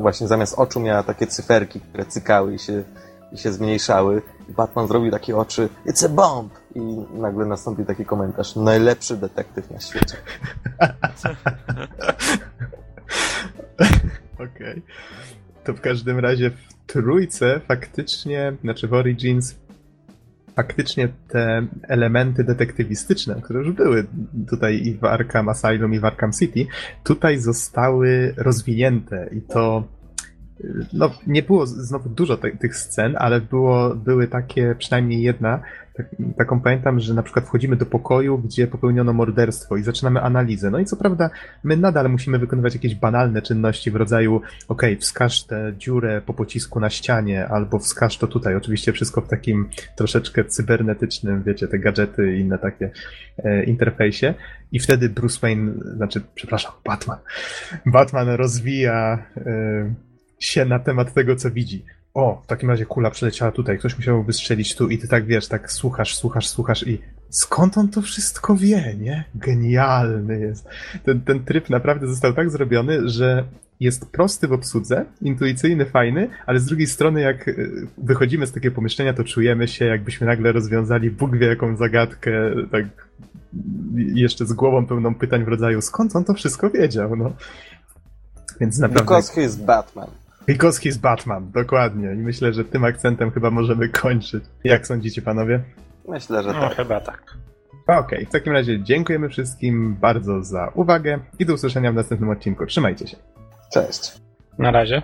[SPEAKER 3] właśnie zamiast oczu miała takie cyferki, które cykały i się, i się zmniejszały. I Batman zrobił takie oczy, it's a bomb! I nagle nastąpił taki komentarz, najlepszy detektyw na świecie.
[SPEAKER 1] Okej. To w każdym razie w trójce faktycznie, znaczy w Origins, faktycznie te elementy detektywistyczne, które już były tutaj i w Arkham Asylum i w Arkham City, tutaj zostały rozwinięte i to no, nie było znowu dużo te, tych scen, ale było, były takie, przynajmniej jedna, tak, taką pamiętam, że na przykład wchodzimy do pokoju, gdzie popełniono morderstwo i zaczynamy analizę. No i co prawda my nadal musimy wykonywać jakieś banalne czynności w rodzaju okej, wskaż tę dziurę po pocisku na ścianie, albo wskaż to tutaj. Oczywiście wszystko w takim troszeczkę cybernetycznym, wiecie, te gadżety i inne takie e, interfejsie. I wtedy Bruce Wayne, znaczy, przepraszam, Batman. Batman rozwija e, się na temat tego, co widzi. O, w takim razie kula przeleciała tutaj, ktoś musiał wystrzelić tu i ty tak wiesz, tak słuchasz, słuchasz, słuchasz i skąd on to wszystko wie, nie? Genialny jest. Ten, ten tryb naprawdę został tak zrobiony, że jest prosty w obsłudze, intuicyjny, fajny, ale z drugiej strony jak y, wychodzimy z takiego pomieszczenia, to czujemy się jakbyśmy nagle rozwiązali Bóg wie jaką zagadkę, tak jeszcze z głową pełną pytań w rodzaju skąd on to wszystko wiedział, no. Więc naprawdę...
[SPEAKER 3] Because is Batman.
[SPEAKER 1] Because he's Batman, dokładnie. I myślę, że tym akcentem chyba możemy kończyć. Jak sądzicie, panowie?
[SPEAKER 3] Myślę, że
[SPEAKER 2] No
[SPEAKER 3] tak.
[SPEAKER 2] chyba tak.
[SPEAKER 1] Okej, w takim razie dziękujemy wszystkim bardzo za uwagę i do usłyszenia w następnym odcinku. Trzymajcie się.
[SPEAKER 3] Cześć.
[SPEAKER 2] Na razie.